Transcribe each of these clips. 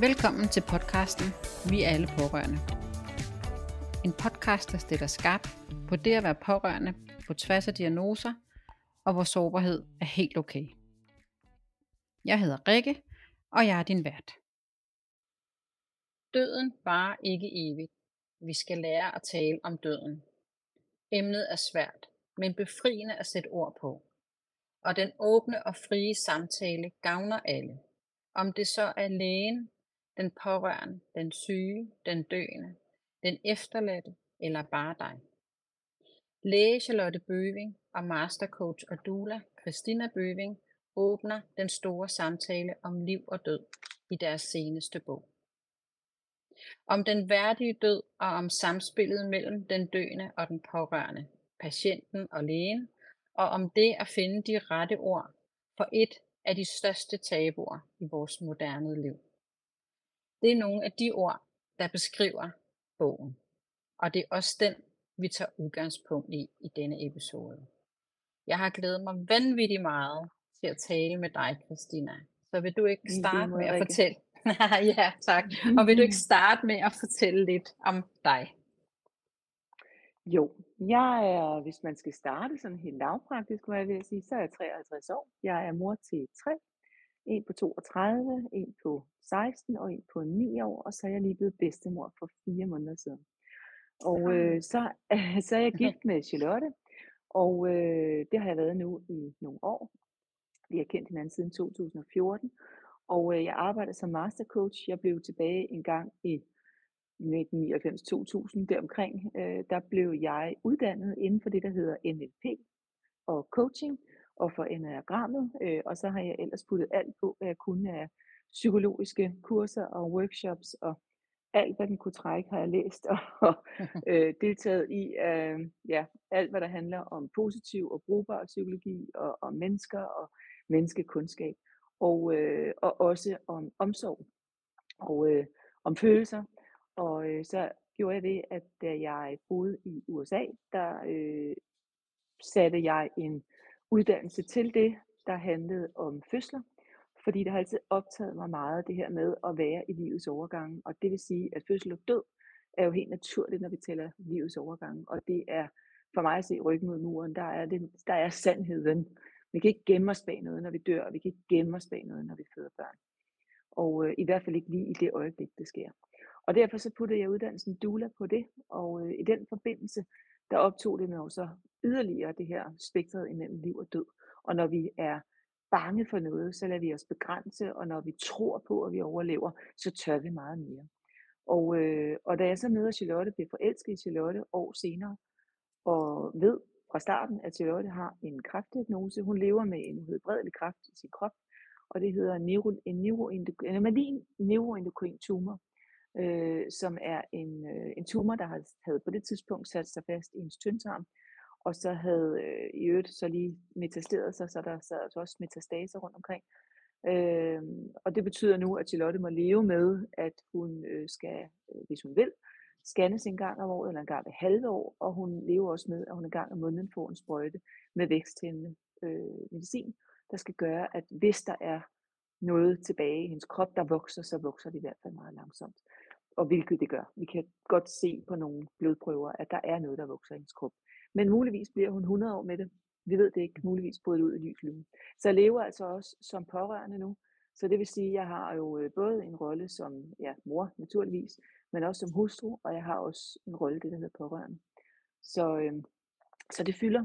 Velkommen til podcasten Vi er alle pårørende. En podcast, der stiller skarp på det at være pårørende på tværs af diagnoser, og hvor sårbarhed er helt okay. Jeg hedder Rikke, og jeg er din vært. Døden var ikke evigt. Vi skal lære at tale om døden. Emnet er svært, men befriende at sætte ord på. Og den åbne og frie samtale gavner alle. Om det så er lægen, den pårørende, den syge, den døende, den efterladte eller bare dig. Læge Charlotte Bøving og mastercoach og doula Christina Bøving åbner den store samtale om liv og død i deres seneste bog. Om den værdige død og om samspillet mellem den døende og den pårørende, patienten og lægen, og om det at finde de rette ord for et af de største tabuer i vores moderne liv. Det er nogle af de ord, der beskriver bogen. Og det er også den, vi tager udgangspunkt i i denne episode. Jeg har glædet mig vanvittigt meget til at tale med dig, Christina. Så vil du ikke starte med at fortælle? ja, tak. Og vil du ikke starte med at fortælle lidt om dig? Jo, jeg er, hvis man skal starte sådan helt lavpraktisk, hvad jeg vil sige, så er jeg 53 år. Jeg er mor til tre. En på 32, en på 16 og en på 9 år, og så er jeg lige blevet bedstemor for fire måneder siden. Og øh, så, så er jeg gift med Charlotte, og øh, det har jeg været nu i nogle år. Vi har kendt hinanden siden 2014, og øh, jeg arbejder som mastercoach. Jeg blev tilbage en gang i 1999-2000 deromkring. Øh, der blev jeg uddannet inden for det, der hedder NLP og coaching og for enagrammet. Øh, og så har jeg ellers puttet alt på, hvad jeg kunne af psykologiske kurser og workshops og alt, hvad den kunne trække, har jeg læst og øh, deltaget i. Øh, ja, alt, hvad der handler om positiv og brugbar psykologi og om mennesker og menneskekundskab. Og, øh, og også om omsorg og øh, om følelser. Og øh, så gjorde jeg det, at da jeg boede i USA, der øh, satte jeg en uddannelse til det, der handlede om fødsler fordi det har altid optaget mig meget, det her med at være i livets overgang. Og det vil sige, at fødsel og død er jo helt naturligt, når vi tæller livets overgang. Og det er for mig at se ryggen mod muren, der er, det, der er sandheden. Vi kan ikke gemme os bag noget, når vi dør, og vi kan ikke gemme os bag noget, når vi føder børn. Og øh, i hvert fald ikke lige i det øjeblik, det sker. Og derfor så puttede jeg uddannelsen doula på det, og øh, i den forbindelse, der optog det mig så yderligere det her spektret imellem liv og død. Og når vi er bange for noget, så lader vi os begrænse, og når vi tror på, at vi overlever, så tør vi meget mere. Og, øh, og da jeg så møder Charlotte, bliver forelsket i Charlotte år senere, og ved fra starten, at Charlotte har en kræftdiagnose. Hun lever med en udbredelig kræft i sin krop, og det hedder neuro, en neuroendokrin, malin neuroendokrin tumor, øh, som er en, øh, en tumor, der havde på det tidspunkt sat sig fast i hendes tyndtarm, og så havde øh, i øvrigt så lige metasteret sig, så der sad altså også metastaser rundt omkring. Øh, og det betyder nu, at Charlotte må leve med, at hun øh, skal, øh, hvis hun vil, scannes en gang om året eller en gang ved halve år, og hun lever også med, at hun en gang om måneden får en sprøjte med væksthæmmende øh, medicin, der skal gøre, at hvis der er noget tilbage i hendes krop, der vokser, så vokser det i hvert fald meget langsomt. Og hvilket det gør. Vi kan godt se på nogle blodprøver, at der er noget, der vokser i hendes krop. Men muligvis bliver hun 100 år med det. Vi ved det ikke. Muligvis bryder det ud i lys lue. Så jeg lever altså også som pårørende nu. Så det vil sige, at jeg har jo øh, både en rolle som ja, mor, naturligvis, men også som hustru, og jeg har også en rolle, det der hedder pårørende. Så, øh, så det fylder,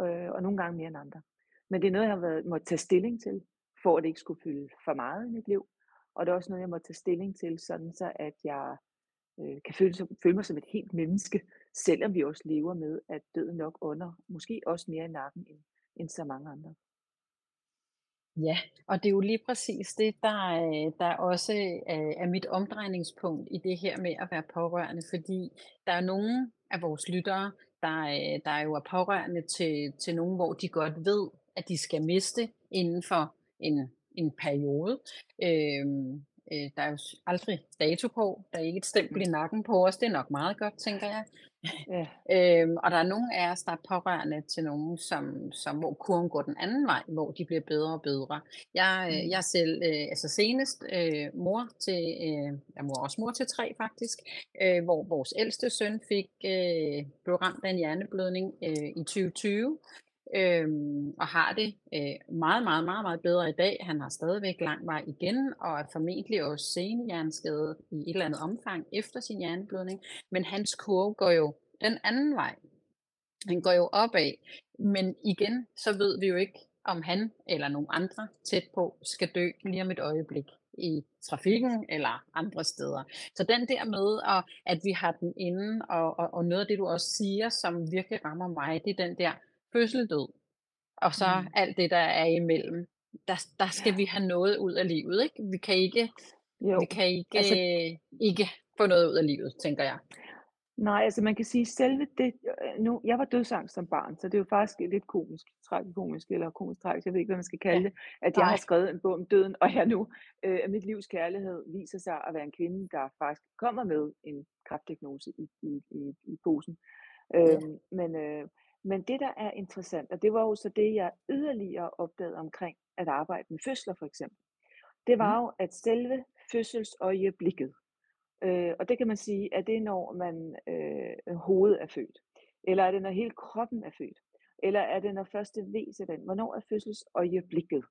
øh, og nogle gange mere end andre. Men det er noget, jeg har været, måtte tage stilling til, for at det ikke skulle fylde for meget i mit liv. Og det er også noget, jeg må tage stilling til, sådan så at jeg øh, kan føle, føle mig som et helt menneske, selvom vi også lever med, at døden nok under, måske også mere i nakken end, end så mange andre. Ja, og det er jo lige præcis det, der, øh, der også øh, er mit omdrejningspunkt i det her med at være pårørende, fordi der er nogle af vores lyttere, der, øh, der er jo er pårørende til, til nogen, hvor de godt ved, at de skal miste inden for en, en periode. Øhm, øh, der er jo aldrig dato på, der er ikke et stempel i nakken på os, det er nok meget godt, tænker jeg. Ja. Øhm, og der er nogle af os, der er pårørende til nogen, som som hvor kurven går den anden vej, hvor de bliver bedre og bedre. Jeg øh, Mh. jeg er selv, øh, altså senest, øh, mor til øh, jeg er også mor til 3 faktisk, øh, hvor vores ældste søn fik øh, blev ramt af en hjerneblødning, øh, i 2020, øhm, og har det, øh, meget, meget, meget, meget bedre i dag. Han har stadigvæk lang vej igen, og er formentlig også senhjerneskadet i et eller andet omfang efter sin hjerneblødning, men hans kurve går jo den anden vej. Han går jo opad, men igen, så ved vi jo ikke, om han eller nogen andre tæt på skal dø lige om et øjeblik i trafikken eller andre steder. Så den der med, at at vi har den inde, og og og noget af det, du også siger, som virkelig rammer mig, det er den der fødsel-død, og så Mh. alt det, der er imellem. Der der skal Ja. vi have noget ud af livet, ikke? Vi kan ikke vi Jo, kan ikke altså ikke få noget ud af livet, tænker jeg. Nej, altså man kan sige selve det øh, nu jeg var dødsangst som barn, så det er jo faktisk lidt komisk, tragikomisk eller komisk tragisk, jeg ved ikke, hvad man skal Ja. kalde det, at jeg har Nej. skrevet en bog om døden, og jeg nu øh, at mit livs kærlighed viser sig at være en kvinde, der faktisk kommer med en kræftdiagnose i i i i posen. Ja. Øhm, men øh, men det, der er interessant, og det var jo så det, jeg yderligere opdagede omkring at arbejde med fødsler for eksempel, det var jo, at selve fødselsøjeblikket, øh, og det kan man sige, er det når man øh, hovedet er født, eller er det når hele kroppen er født, eller er det når første v sætter ind? Hvornår er fødselsøjeblikket?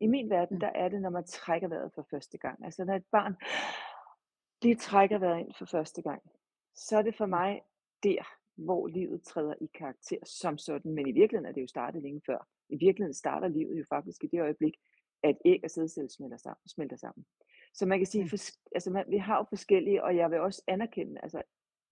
I min verden, Mh. der er det, når man trækker vejret for første gang. Altså når et barn lige trækker vejret ind for første gang, så er det for mig der, hvor livet træder i karakter som sådan. Men i virkeligheden er det jo startet længe før. I virkeligheden starter livet jo faktisk i det øjeblik, at æg og sædceller smelter sammen smelter sammen. Så man kan sige fors altså man vi har jo forskellige, og jeg vil også anerkende, altså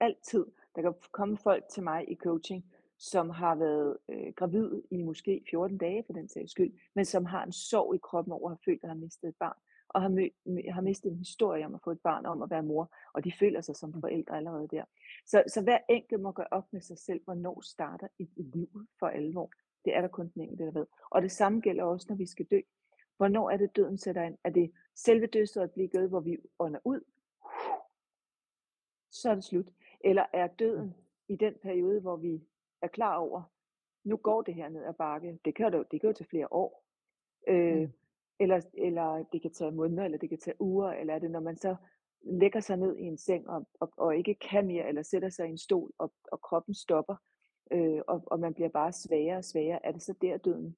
altid, der kan komme folk til mig i coaching, som har været øh, gravid i måske 14 dage for den sags skyld, men som har en sorg i kroppen over at have følt, at have mistet et barn, og har mø har mistet en historie om at få et barn, om at være mor, og de føler sig som Mh. forældre allerede der. Så så hver enkelt må gøre op med sig selv, hvornår starter et liv for alvor. Det er der kun den enkelte, der ved. Og det samme gælder også, når vi skal dø. Hvornår er det, døden sætter ind? Er det selve dødsøjeblikket, hvor vi ånder ud? Så er det slut. Eller er Mh. døden i den periode, hvor vi er klar over, nu går det her ned ad bakke. Det kan jo det kan jo tage flere år. Øh, Mh. Eller eller det kan tage måneder, eller det kan tage uger, eller er det, når man så lægger sig ned i en seng og og og ikke kan mere, eller sætter sig i en stol, og og kroppen stopper, øh, og og man bliver bare svagere og svagere. Er det så der, døden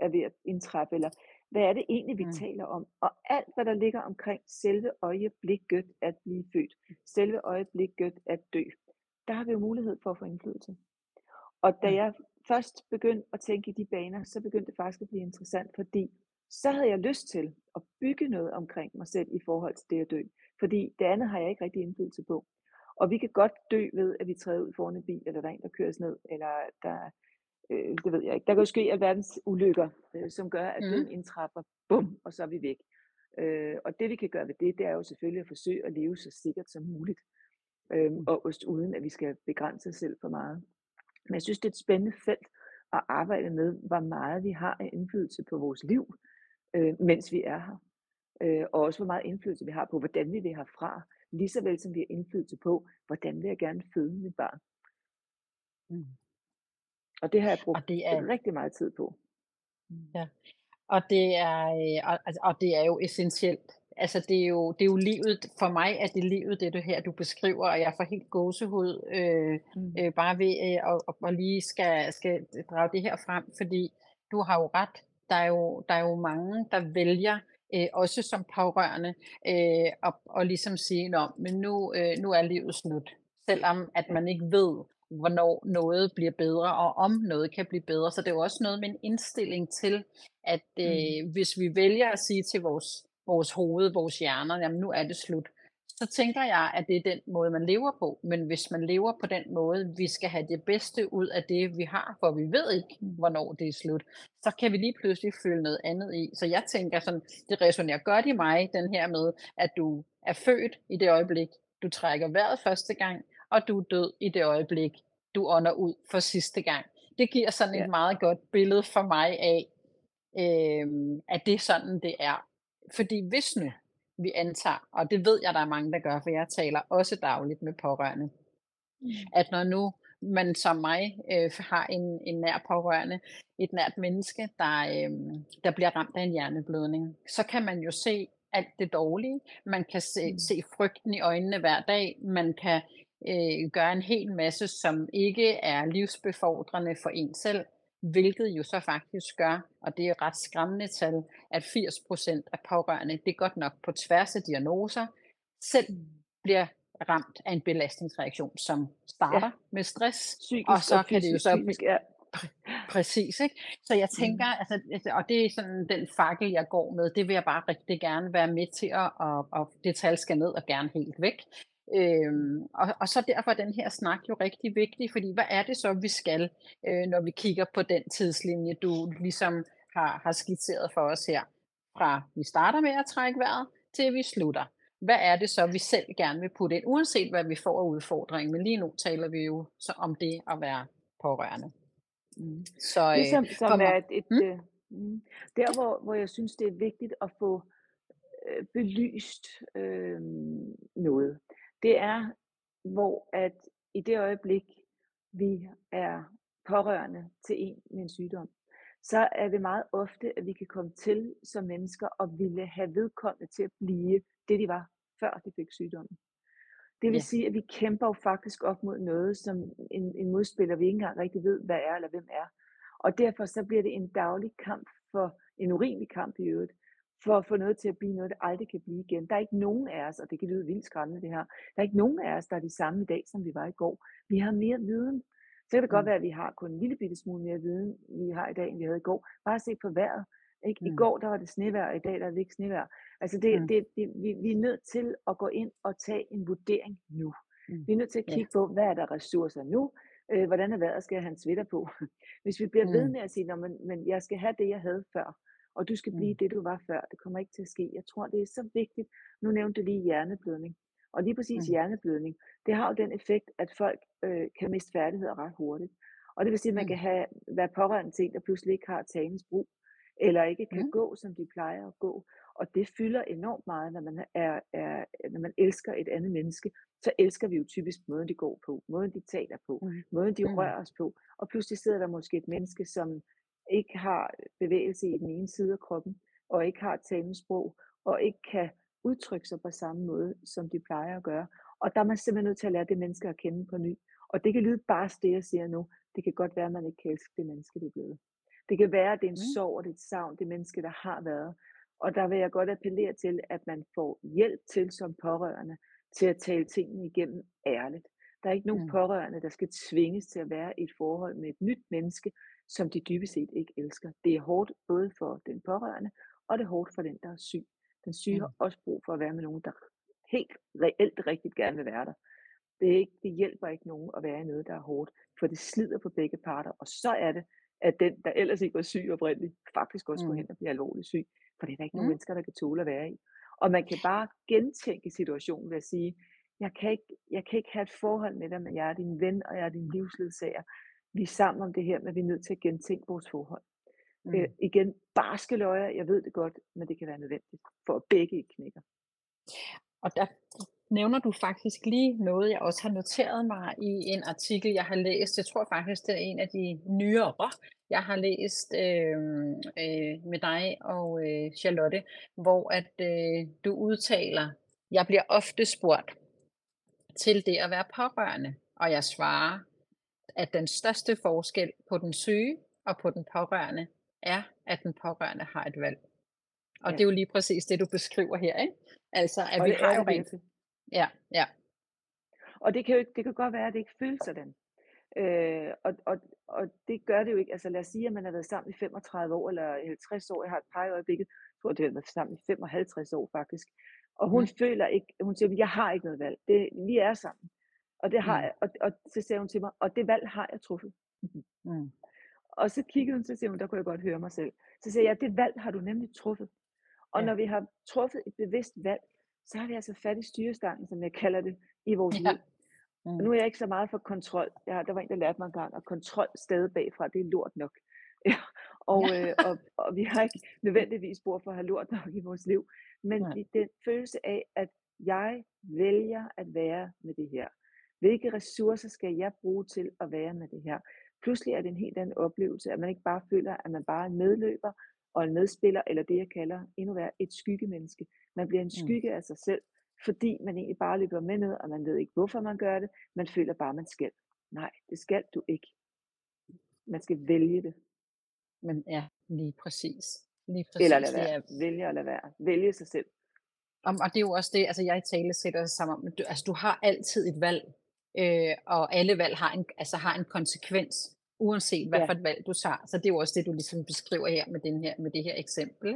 er ved at indtræffe, eller hvad er det egentlig, vi Mh. taler om? Og alt, hvad der ligger omkring selve øjeblikket at blive født, selve øjeblikket at dø, der har vi jo mulighed for at få indflydelse. Og da Mh. jeg først begyndte at tænke i de baner, så begyndte det faktisk at blive interessant, fordi så havde jeg lyst til at bygge noget omkring mig selv i forhold til det at dø. Fordi det andet har jeg ikke rigtig indflydelse på. Og vi kan godt dø ved, at vi træder ud foran en bil, eller der er en, der kører os ned, eller der øh, det ved jeg ikke. Der kan jo ske alverdens ulykker, øh, som gør, at døden Mh. indtræffer, bum, og så er vi væk. Øh, og det vi kan gøre ved det, det er jo selvfølgelig at forsøge at leve så sikkert som muligt, øh, og også uden at vi skal begrænse os selv for meget. Men jeg synes, det er et spændende felt at arbejde med, hvor meget vi har af indflydelse på vores liv, øh, mens vi er her. Øh, og også hvor meget indflydelse vi har på, hvordan vi vil herfra, lige så vel som vi har indflydelse på, hvordan vil jeg gerne føde mit barn. Mh. Og det har jeg brugt Og det er rigtig meget tid på. Mh. Ja. Og det er øh, og altså og det er jo essentielt. Altså det er jo det er jo livet for mig er det livet, det du her du beskriver, og jeg får helt gåsehud, øh, Mh. øh, bare ved øh, at at at lige skal skal drage det her frem, fordi du har jo ret. Der er jo der er jo mange, der vælger, øh, også som pårørende, øh, at at ligesom sige: "Nå, men nu øh, nu er livet slut." Selvom at man ikke ved, hvornår noget bliver bedre, og om noget kan blive bedre. Så det er jo også noget med en indstilling til, at Mh. øh, hvis vi vælger at sige til vores vores hoved, vores hjerner: "Jamen nu er det slut." Så tænker jeg, at det er den måde, man lever på. Men hvis man lever på den måde, vi skal have det bedste ud af det, vi har, for vi ved ikke, hvornår det er slut, så kan vi lige pludselig fylde noget andet i. Så jeg tænker sådan, det resonerer godt i mig, den her med, at du er født i det øjeblik, du trækker vejret første gang, og du er død i det øjeblik, du ånder ud for sidste gang. Det giver sådan Ja. et meget godt billede for mig af, øh, at det er sådan, det er. Fordi hvis nu, vi antager, og det ved jeg, der er mange, der gør, for jeg taler også dagligt med pårørende, Mm. at når nu man som mig øh, har en, en nær pårørende, et nært menneske, der, øh, der bliver ramt af en hjerneblødning, så kan man jo se alt det dårlige. Man kan se, Mm. se frygten i øjnene hver dag. Man kan øh, gøre en hel masse, som ikke er livsbefordrende for en selv, hvilket jo så faktisk gør, og det er et ret skræmmende tal, at 80% af pårørende, det er godt nok på tværs af diagnoser, selv Mm. bliver ramt af en belastningsreaktion, som starter Ja. med stress, og Psykisk så og kan det jo så Fysisk, ja. Præcis, ikke? Så jeg tænker, Mm. altså, og det er sådan den fakkel, jeg går med, det vil jeg bare rigtig gerne være med til at, og, og det tal skal ned og gerne helt væk. Øhm, og, og så derfor er den her snak jo rigtig vigtig, fordi hvad er det så, vi skal, øh, når vi kigger på den tidslinje, du ligesom har, har skitseret for os her, fra vi starter med at trække vejret, til vi slutter. Hvad er det så, vi selv gerne vil putte ind, uanset hvad vi får af udfordring, men lige nu taler vi jo så om det at være pårørende. Mm. Så øh, som, for er et, et mm, øh, mm, der hvor, hvor jeg synes det er vigtigt at få øh, belyst øh, noget, det er hvor at i det øjeblik vi er pårørende til en med en sygdom, så er det meget ofte, at vi kan komme til som mennesker og ville have vedkommende til at blive det, de var, før de fik sygdommen. Det vil ja, sige, at vi kæmper jo faktisk op mod noget, som en, en modspiller, vi ikke engang rigtig ved, hvad er eller hvem er. Og derfor så bliver det en daglig kamp for, en urimelig kamp i øvrigt, for at få noget til at blive noget, det aldrig kan blive igen. Der er ikke nogen af os, og det kan lyde vildt skræmmende det her, der er ikke nogen af os, der er de samme i dag, som vi var i går. Vi har mere viden. Så kan det godt mm, være, at vi har kun en lille bitte smule mere viden, vi har i dag, end vi havde i går. Bare se på vejret. Ikke? I mm, går der var det snevejr, og i dag der er det ikke snevejr. Altså det, mm, det, det, vi, vi er nødt til at gå ind og tage en vurdering nu. mm, Vi er nødt til at ja, kigge på, hvad er der ressourcer nu? Øh, hvordan er vejret? Skal jeg have en sweater på? Hvis vi bliver ved mm, med at sige, "Nå, men, men jeg skal have det, jeg havde før, og du skal blive mm, det, du var før, det kommer ikke til at ske. Jeg tror, det er så vigtigt. Nu nævnte du lige hjerneblødning. Og lige præcis mm, hjerneblødning, det har jo den effekt, at folk øh, kan miste færdigheder ret hurtigt. Og det vil sige, at man mm, kan have, være pårørende til en, der pludselig ikke har talens brug, eller ikke kan mm, gå, som de plejer at gå. Og det fylder enormt meget, når man, er, er, når man elsker et andet menneske. Så elsker vi jo typisk måden, de går på, måden, de taler på, mm, måden, de mm, rører os på. Og pludselig sidder der måske et menneske, som ikke har bevægelse i den ene side af kroppen, og ikke har talens sprog, og ikke kan udtrykke sig på samme måde, som de plejer at gøre. Og der er man simpelthen nødt til at lære det menneske at kende på ny. Og det kan lyde bare det, jeg siger nu. Det kan godt være, at man ikke kan elske det menneske, det er blevet. Det kan være, at det er en mm, sorg og det er et savn, det menneske, der har været. Og der vil jeg godt appellere til, at man får hjælp til som pårørende til at tale tingene igennem ærligt. Der er ikke nogen mm, pårørende, der skal tvinges til at være i et forhold med et nyt menneske, som de dybest set ikke elsker. Det er hårdt både for den pårørende, og det er hårdt for den, der er syg. Den syge har mm, også brug for at være med nogen, der helt reelt rigtigt gerne vil være der. Det, er ikke, det hjælper ikke nogen at være i noget, der er hårdt, for det slider på begge parter. Og så er det, at den, der ellers ikke var syg oprindeligt, faktisk også går mm, hen og bliver alvorligt syg. For det er der ikke nogen mm, mennesker, der kan tåle at være i. Og man kan bare gentænke situationen ved at sige, jeg kan ikke, jeg kan ikke have et forhold med dig, men jeg er din ven, og jeg er din livsledsager. Vi er sammen om det her, men vi er nødt til at gentænke vores forhold. Øh, mm. igen, barske løjer, jeg ved det godt, men det kan være nødvendigt, for at begge ikke knækker. Og der nævner du faktisk lige noget, jeg også har noteret mig i en artikel, jeg har læst. Jeg tror faktisk, det er en af de nyere, jeg har læst øh, øh, med dig og øh, Charlotte, hvor at øh, du udtaler, jeg bliver ofte spurgt til det at være pårørende, og jeg svarer, at den største forskel på den syge og på den pårørende er, at den pårørende har et valg. Og Ja. det er jo lige præcis det, du beskriver her, ikke? Altså, at Og vi har jo rent... Ja, ja. Og det kan jo ikke, det kan godt være, at det ikke føles sådan. Øh, og, og, og det gør det jo ikke. Altså lad os sige, at man har været sammen i 35 år eller 50 år. Jeg har et par i øjeblikket. Jeg tror, det har været sammen i 55 år faktisk. Og hun Mm. føler ikke, hun siger, jeg har ikke noget valg. Det, vi er sammen. Og, det har Mm. jeg, og, og så siger hun til mig, og det valg har jeg truffet. Mm. Og så kiggede hun, så siger hun, der kunne jeg godt høre mig selv. Så siger jeg, det valg har du nemlig truffet. Og Ja. når vi har truffet et bevidst valg, så har vi altså fat i styrestangen, som jeg kalder det, i vores Ja. liv. Og Mm. nu er jeg ikke så meget for kontrol. Jeg, der var en, der lærte mig engang, at kontrol stadig bagfra, det er lort nok. Ja, Og, Ja. øh, og, og vi har ikke nødvendigvis brug for at have lort nok i vores liv. Men i den følelse af, at jeg vælger at være med det her. Hvilke ressourcer skal jeg bruge til at være med det her? Pludselig er det en helt anden oplevelse, at man ikke bare føler, at man bare er en medløber og en medspiller, eller det jeg kalder endnu værre et skyggemenneske. Man bliver en Mm. skygge af sig selv, fordi man egentlig bare løber med ned, og man ved ikke, hvorfor man gør det. Man føler bare, man skal. Nej, det skal du ikke. Man skal vælge det. Men ja, lige præcis. Lige Eller præcis. lade Det være. Vælge og lade være. Vælge sig selv. om, og det er jo også det, altså jeg i tale sætter sammen altså du har altid et valg, øh, og alle valg har en, altså har en konsekvens, uanset hvad Ja. for et valg du tager. Så det er jo også det, du ligesom beskriver her med, den her, med det her eksempel.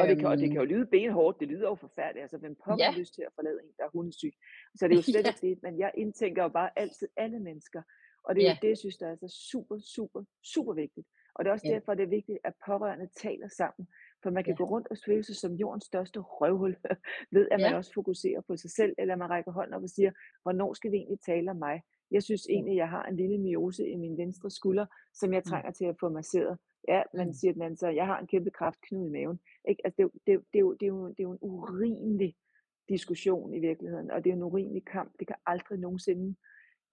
Og det kan, og det Øhm, kan jo lyde benhårdt, det lyder jo forfærdeligt. Altså, hvem pokker Ja. lyst til at forlade en, der er hundesyg? Så det er jo slet Ja. ikke det, men jeg indtænker jo bare altid alle mennesker. Og det er Ja. det, jeg synes, der er så super, super, super vigtigt. Og det er også Ja. derfor, det er vigtigt, at pårørende taler sammen. For man kan Ja. gå rundt og føle sig som jordens største røvhul, ved at man Ja. også fokuserer på sig selv, eller man rækker hånden op og siger, hvornår skal vi egentlig tale om mig? Jeg synes egentlig, jeg har en lille myose i min venstre skulder, som jeg Mm. trænger til at få masseret. Ja, man Mm. siger den anden så, jeg har en kæmpe kraftknude i maven. Ikke? Altså, det, det, det, jo, det, er jo, det er jo en urimelig diskussion i virkeligheden, og det er en urimelig kamp. Det kan aldrig nogensinde,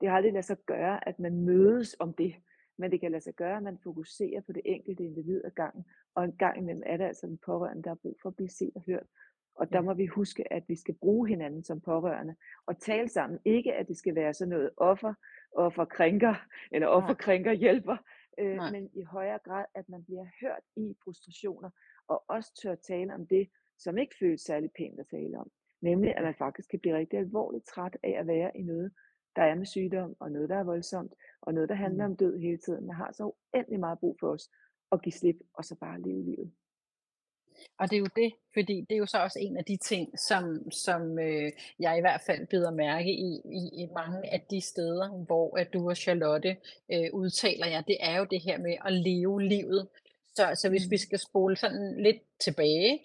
det har aldrig lade sig gøre, at man mødes om det, men det kan lade sig gøre, at man fokuserer på det enkelte individ ad gangen, og en gang imellem er det altså den pårørende, der har brug for at blive set og hørt. Og der må vi huske, at vi skal bruge hinanden som pårørende, og tale sammen. Ikke at det skal være sådan noget offer, offer krænker, eller offer krænker hjælper, øh, Nej. men i højere grad, at man bliver hørt i frustrationer, og også tør tale om det, som ikke føles særlig pænt at tale om. Nemlig, at man faktisk kan blive rigtig alvorligt træt af at være i noget, der er med sygdom, og noget, der er voldsomt, og noget, der handler Mm. om død hele tiden. Man har så uendelig meget brug for os at give slip, og så bare leve livet. Og det er jo det, fordi det er jo så også en af de ting, som, som øh, jeg i hvert fald bider mærke i, i, i mange af de steder, hvor at du og Charlotte øh, udtaler jer, det er jo det her med at leve livet. Så, så hvis vi Mm. skal spole sådan lidt tilbage,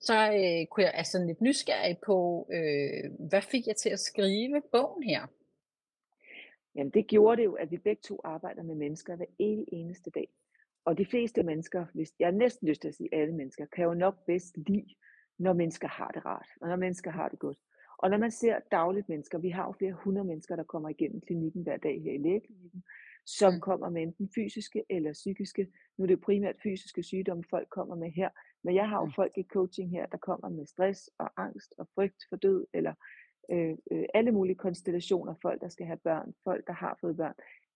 så øh, kunne jeg altså lidt nysgerrig på, øh, hvad fik jeg til at skrive bogen her? Jamen det gjorde det jo, at vi begge to arbejder med mennesker hver evig eneste dag. Og de fleste mennesker, hvis jeg har næsten lyst til at sige alle mennesker, kan jo nok bedst lide, når mennesker har det rart, og når mennesker har det godt. Og når man ser dagligt mennesker, vi har jo flere hundrede mennesker, der kommer igennem klinikken hver dag her i lægeklinikken, som Mm. kommer med enten fysiske eller psykiske. Nu er det primært fysiske sygdomme, folk kommer med her. Men jeg har jo Mm. folk i coaching her, der kommer med stress og angst og frygt for død, eller øh, øh, alle mulige konstellationer. Folk, der skal have børn, folk, der har fået børn.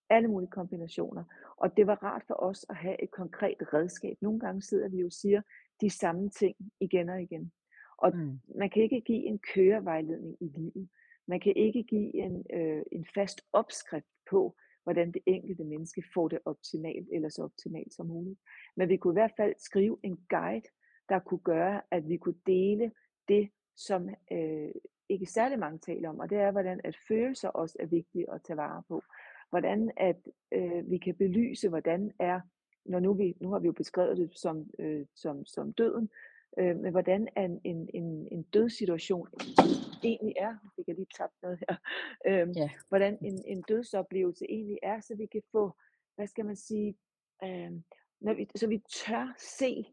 Alle mulige kombinationer. Og det var rart for os at have et konkret redskab. Nogle gange sidder vi jo og siger de samme ting igen og igen. Og Mm. man kan ikke give en kørevejledning i livet. Man kan ikke give en, øh, en fast opskrift på, hvordan det enkelte menneske får det optimalt, eller så optimalt som muligt. Men vi kunne i hvert fald skrive en guide, der kunne gøre, at vi kunne dele det, som øh, ikke særlig mange taler om, og det er, hvordan at følelser også er vigtige at tage vare på. Hvordan at øh, vi kan belyse, hvordan er, når nu, vi, nu har vi jo beskrevet det som, øh, som, som døden, øh, men hvordan en, en, en, en dødssituation egentlig er, nu fik jeg lige tabt noget her, øh, Ja. hvordan en, en dødsoplevelse egentlig er, så vi kan få, hvad skal man sige, øh, når vi, så vi tør se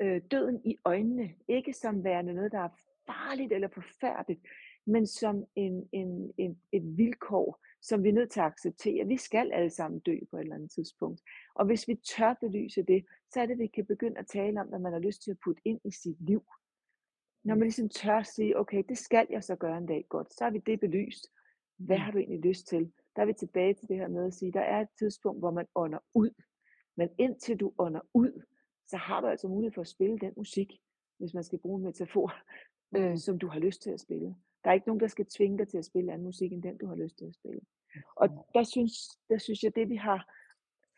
øh, døden i øjnene, ikke som værende noget, der er farligt eller forfærdeligt, men som en, en, en, et vilkår, som vi er nødt til at acceptere. Vi skal alle sammen dø på et eller andet tidspunkt. Og hvis vi tør belyse det, så er det, at vi kan begynde at tale om, hvad man har lyst til at putte ind i sit liv. Når man ligesom tør sige, okay, det skal jeg så gøre en dag godt, så har vi det belyst. Hvad Mm. har du egentlig lyst til? Der er vi tilbage til det her med at sige, der er et tidspunkt, hvor man ånder ud. Men indtil du ånder ud, så har du altså mulighed for at spille den musik, hvis man skal bruge en metafor, øh, som du har lyst til at spille. Der er ikke nogen, der skal tvinge dig til at spille anden musik, end den du har lyst til at spille. Og der synes, der synes jeg, det vi har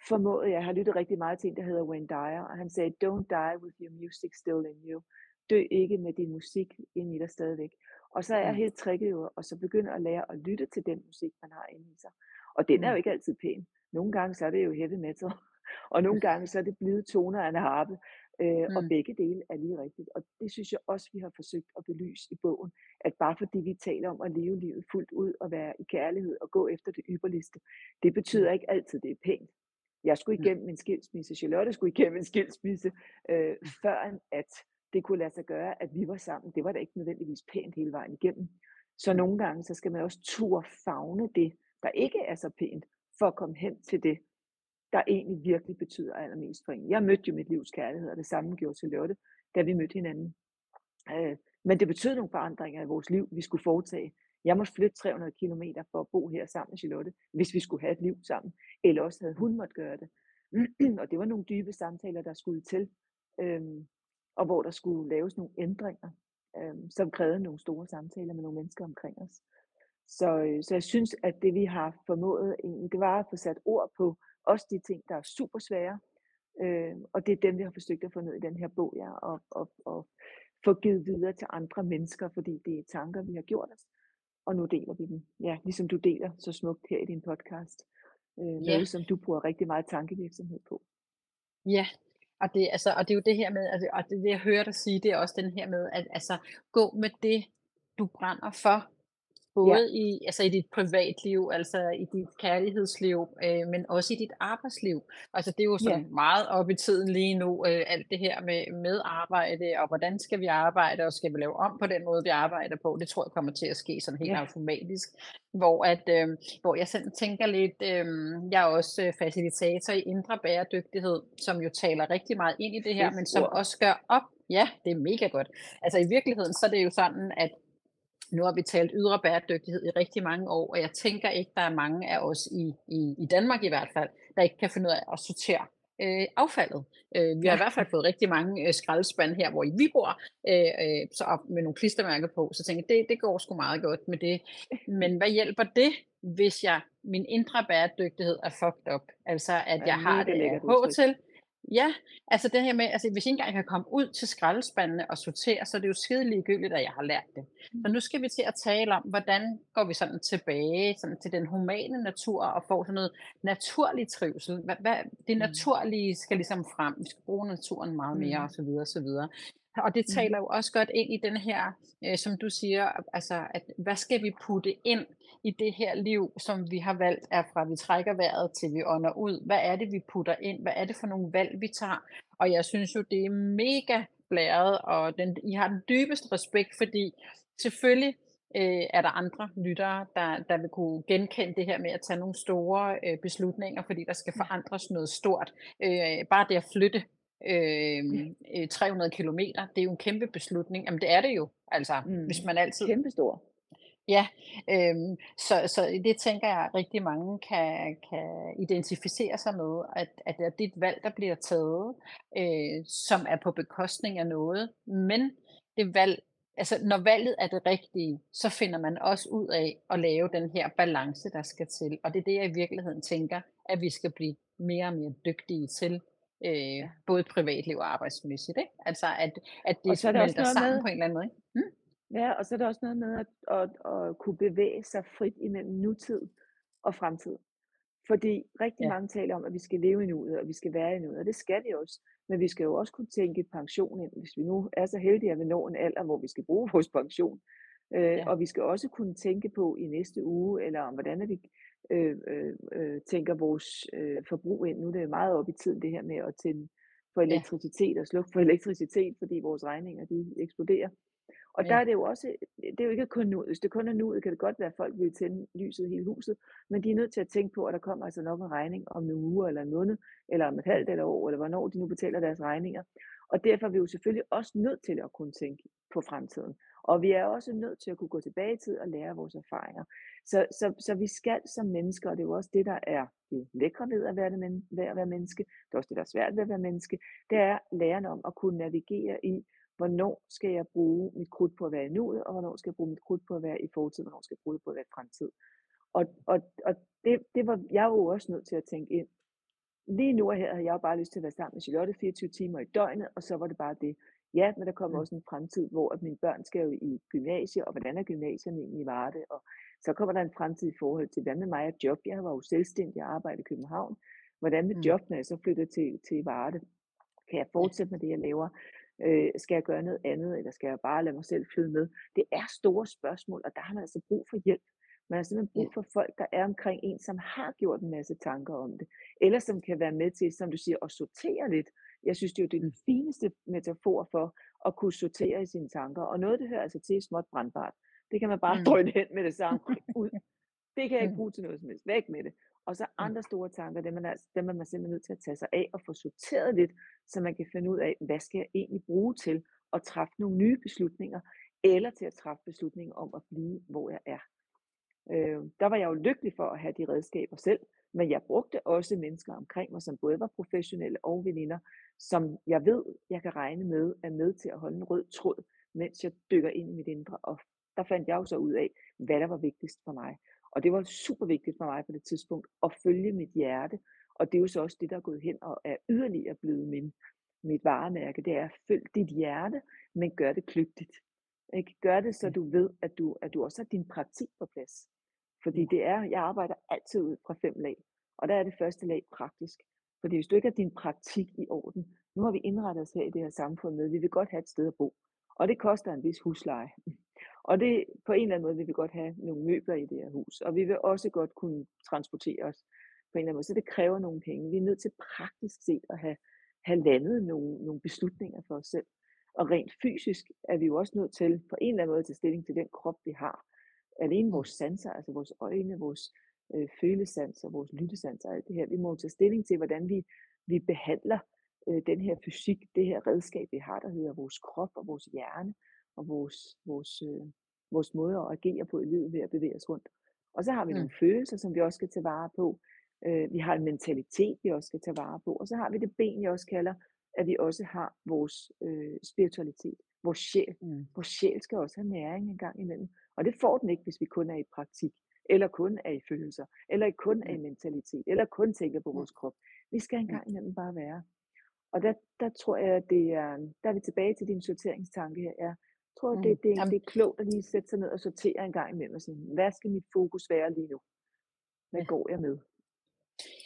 formået, jeg har lyttet rigtig meget til en, der hedder Wayne Dyer, og han sagde, don't die with your music still in you. Dø ikke med din musik ind i dig stadigvæk. Og så er Mm. helt tricket jo at så begynde at lære at lytte til den musik, man har inde i sig. Og den er jo Mm. ikke altid pæn. Nogle gange så er det jo heavy metal, og nogle gange så er det blide toner af en harpe, øh, og Mm. begge dele er lige rigtigt. Og det synes jeg også, vi har forsøgt at belyse i bogen, at bare fordi vi taler om at leve livet fuldt ud og være i kærlighed og gå efter det ypperligste, det betyder ikke altid, det er pænt. Jeg skulle igennem en skilsmisse, Charlotte skulle igennem en skilsmisse, øh, før at det kunne lade sig gøre, at vi var sammen. Det var da ikke nødvendigvis pænt hele vejen igennem. Så nogle gange, så skal man også turde fagne det, der ikke er så pænt, for at komme hen til det, der egentlig virkelig betyder allermest for en. Jeg mødte jo mit livs kærlighed, og det samme gjorde Charlotte, da vi mødte hinanden. Øh, men det betød nogle forandringer i vores liv, vi skulle foretage. Jeg måtte flytte 300 km for at bo her sammen med Charlotte, hvis vi skulle have et liv sammen. Eller også havde hun måtte gøre det. og det var nogle dybe samtaler, der skulle til. Øhm, og hvor der skulle laves nogle ændringer, øhm, som krævede nogle store samtaler med nogle mennesker omkring os. Så, øh, så jeg synes, at det vi har formået, egentlig, det var at få sat ord på også de ting, der er super svære. Øh, og det er dem, vi har forsøgt at få ned i den her bog, ja, og, og, og få givet videre til andre mennesker, fordi det er tanker, vi har gjort os. Og nu deler vi dem, ja, ligesom du deler så smukt her i din podcast. Øh. Noget, som du bruger rigtig meget tankevirksomhed på. Ja, og det, altså, og det er jo det her med, altså, og det, det jeg hører dig sige, det er også den her med, at altså, gå med det, du brænder for, Både ja. i, altså i dit privatliv, altså i dit kærlighedsliv, øh, men også i dit arbejdsliv. Altså det er jo sådan ja. meget op i tiden lige nu, øh, alt det her med, med arbejde, og hvordan skal vi arbejde, og skal vi lave om på den måde, vi arbejder på. Det tror jeg kommer til at ske sådan helt ja. automatisk. Hvor, at, øh, hvor jeg selv tænker lidt, øh, jeg er også øh, facilitator i indre bæredygtighed, som jo taler rigtig meget ind i det her, men som også gør op Ja, det er mega godt. Altså i virkeligheden, så er det jo sådan, at nu har vi talt ydre bæredygtighed i rigtig mange år, og jeg tænker ikke, der er mange af os i, i, i Danmark i hvert fald, der ikke kan finde ud af at sortere øh, affaldet. Øh, vi har i hvert fald fået rigtig mange øh, skraldespande her, hvor vi bor, øh, øh, så op med nogle klistermærker på, så tænker jeg, det, det går sgu meget godt med det. Men hvad hjælper det, hvis jeg min indre bæredygtighed er fucked up? Altså, at jeg har det H til, Ja, altså det her med, altså hvis jeg ikke engang kan komme ud til skraldespandene og sortere, så er det jo skide ligegyldigt, at jeg har lært det. Så mm. nu skal vi til at tale om, hvordan går vi sådan tilbage sådan til den humane natur og får sådan noget naturlig trivsel. Hvad, hvad, det mm. naturlige skal ligesom frem. Vi skal bruge naturen meget mere mm. osv. osv. Og det taler jo også godt ind i den her, øh, som du siger, altså at hvad skal vi putte ind i det her liv, som vi har valgt, er fra vi trækker vejret til vi ånder ud. Hvad er det, vi putter ind? Hvad er det for nogle valg, vi tager? Og jeg synes jo, det er mega blæret, og den, I har den dybeste respekt, fordi selvfølgelig øh, er der andre lyttere, der, der vil kunne genkende det her med at tage nogle store øh, beslutninger, fordi der skal forandres noget stort. Øh, bare det at flytte øh, 300 kilometer, det er jo en kæmpe beslutning. Jamen det er det jo, altså, mm. hvis man altid... Kæmpe stor. Ja, øhm, så, så det tænker jeg, at rigtig mange kan, kan identificere sig med, at, at det er et valg, der bliver taget, øh, som er på bekostning af noget, men det valg, altså når valget er det rigtige, så finder man også ud af at lave den her balance, der skal til, og det er det, jeg i virkeligheden tænker, at vi skal blive mere og mere dygtige til, øh, både privatliv og arbejdsmæssigt, ikke? Altså at, at det, så er det også sammen med, på en eller anden måde. Ikke? Hmm? Ja, og så er der også noget med at, at, at kunne bevæge sig frit imellem nutid og fremtid. Fordi rigtig ja. mange taler om, at vi skal leve i nuet, og vi skal være i nuet, og det skal vi også. Men vi skal jo også kunne tænke pension ind, hvis vi nu er så heldige, at vi når en alder, hvor vi skal bruge vores pension. Øh, ja. Og vi skal også kunne tænke på i næste uge, eller om hvordan vi øh, øh, øh, tænker vores øh, forbrug ind. Nu er det meget op i tiden det her med at tænde for elektricitet og slukke for elektricitet, fordi vores regninger de eksploderer. Og ja. der er det jo også, det er jo ikke kun nu, hvis det kun er nu, kan det godt være, at folk vil tænde lyset i hele huset, men de er nødt til at tænke på, at der kommer altså nok en regning om en uge eller en måned, eller om et halvt eller år, eller hvornår de nu betaler deres regninger. Og derfor er vi jo selvfølgelig også nødt til at kunne tænke på fremtiden. Og vi er også nødt til at kunne gå tilbage i tid og lære vores erfaringer. Så, så, så vi skal som mennesker, og det er jo også det, der er det lækre ved at være, det, ved at være menneske, det er også det, der er svært ved at være menneske, det er læren om at kunne navigere i, hvornår skal jeg bruge mit krudt på at være i nuet, og hvornår skal jeg bruge mit krudt på at være i fortid, hvornår skal jeg bruge det på at være i fremtid. Og, og, og det, det var jeg jo også nødt til at tænke ind. Lige nu her havde jeg jo bare lyst til at være sammen med Charlotte 24 timer i døgnet, og så var det bare det. Ja, men der kommer mm. også en fremtid, hvor at mine børn skal jo i gymnasie, og hvordan er gymnasierne egentlig i Varde, og så kommer der en fremtid i forhold til, hvad med mig og job? Jeg var jo selvstændig og arbejdede i København. Hvordan med mm. job, når jeg så flytter til, til Varde? Kan jeg fortsætte med det, jeg laver? Øh, skal jeg gøre noget andet, eller skal jeg bare lade mig selv flyde med? Det er store spørgsmål, og der har man altså brug for hjælp. Man har simpelthen brug for folk, der er omkring en, som har gjort en masse tanker om det, eller som kan være med til, som du siger, at sortere lidt. Jeg synes, det er jo den fineste metafor for at kunne sortere i sine tanker, og noget, det hører altså til småt brandbart. Det kan man bare Mm. drøne hen med det samme. Ud. Det kan jeg ikke Mm. bruge til noget som helst. Væk med det. Og så Mm. andre store tanker, dem er, man altså, dem er man simpelthen nødt til at tage sig af og få sorteret lidt, så man kan finde ud af, hvad skal jeg egentlig bruge til at træffe nogle nye beslutninger, eller til at træffe beslutninger om at blive, hvor jeg er. Øh, der var jeg jo lykkelig for at have de redskaber selv, men jeg brugte også mennesker omkring mig, som både var professionelle og veninder, som jeg ved, jeg kan regne med, er med til at holde en rød tråd, mens jeg dykker ind i mit indre. Og der fandt jeg jo så ud af, hvad der var vigtigst for mig. Og det var super vigtigt for mig på det tidspunkt at følge mit hjerte. Og det er jo så også det, der er gået hen og er yderligere blevet min, mit varemærke. Det er at følg dit hjerte, men gør det kløgtigt. Ikke? Gør det, så du ved, at du, at du også har din praktik på plads. Fordi det er, jeg arbejder altid ud fra fem lag. Og der er det første lag praktisk. Fordi hvis du ikke har din praktik i orden, nu har vi indrettet os her i det her samfund med, vi vil godt have et sted at bo. Og det koster en vis husleje. Og det, på en eller anden måde vil vi godt have nogle møbler i det her hus. Og vi vil også godt kunne transportere os på en eller anden måde. Så det kræver nogle penge. Vi er nødt til praktisk set at have, have landet nogle, nogle beslutninger for os selv. Og rent fysisk er vi jo også nødt til på en eller anden måde at tage stilling til den krop, vi har. Alene vores sanser, altså vores øjne, vores øh, følesanser, vores lyttesanser, alt det her. Vi må tage stilling til, hvordan vi, vi behandler øh, den her fysik, det her redskab, vi har, der hedder vores krop og vores hjerne og vores, vores, øh, vores måde at agere på i livet ved at bevæge os rundt. Og så har vi Mm. nogle følelser, som vi også skal tage vare på. Øh, vi har en mentalitet, vi også skal tage vare på. Og så har vi det ben, jeg også kalder, at vi også har vores øh, spiritualitet, vores sjæl. Mm. Vores sjæl skal også have næring en gang imellem. Og det får den ikke, hvis vi kun er i praktik, eller kun er i følelser, eller kun er i Mm. mentalitet, eller kun tænker på Mm. vores krop. Vi skal Mm. gang imellem bare være. Og der, der tror jeg, at det er, der er vi tilbage til din sorteringstanke her. Jeg tror, Mm. det, det, Jamen, det er klogt at lige sætte sig ned og sortere en gang imellem og sige, hvad skal mit fokus være lige nu? Hvad går jeg med?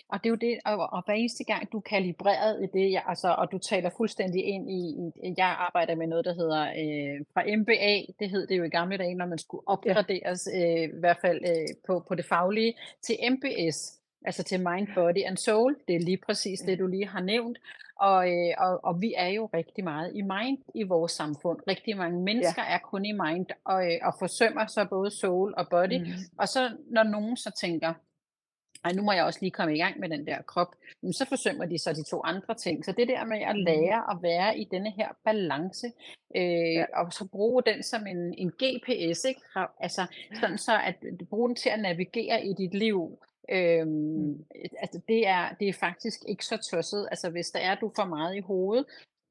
Og det er jo det, og, og hver eneste gang du er kalibreret i det, jeg, altså, og du taler fuldstændig ind i, i, jeg arbejder med noget, der hedder øh, fra MBA, det hed det jo i gamle dage, når man skulle Ja, opgraderes, øh, i hvert fald øh, på, på det faglige, til MBS, altså til Mind, Body and Soul, det er lige præcis ja, det, du lige har nævnt, og, øh, og, og vi er jo rigtig meget i mind i vores samfund. Rigtig mange ja. mennesker er kun i mind, og, øh, og forsømmer så både soul og body, Mm. og så når nogen så tænker, ej, nu må jeg også lige komme i gang med den der krop, men så forsømmer de så de to andre ting. Så det der med at Mm. lære at være i denne her balance, Ja, øh, og så bruge den som en, en GPS, ikke? Altså sådan så at bruge den til at navigere i dit liv. mm. Øhm, altså det er, det er faktisk ikke så tosset. Altså hvis der er du for meget i hovedet,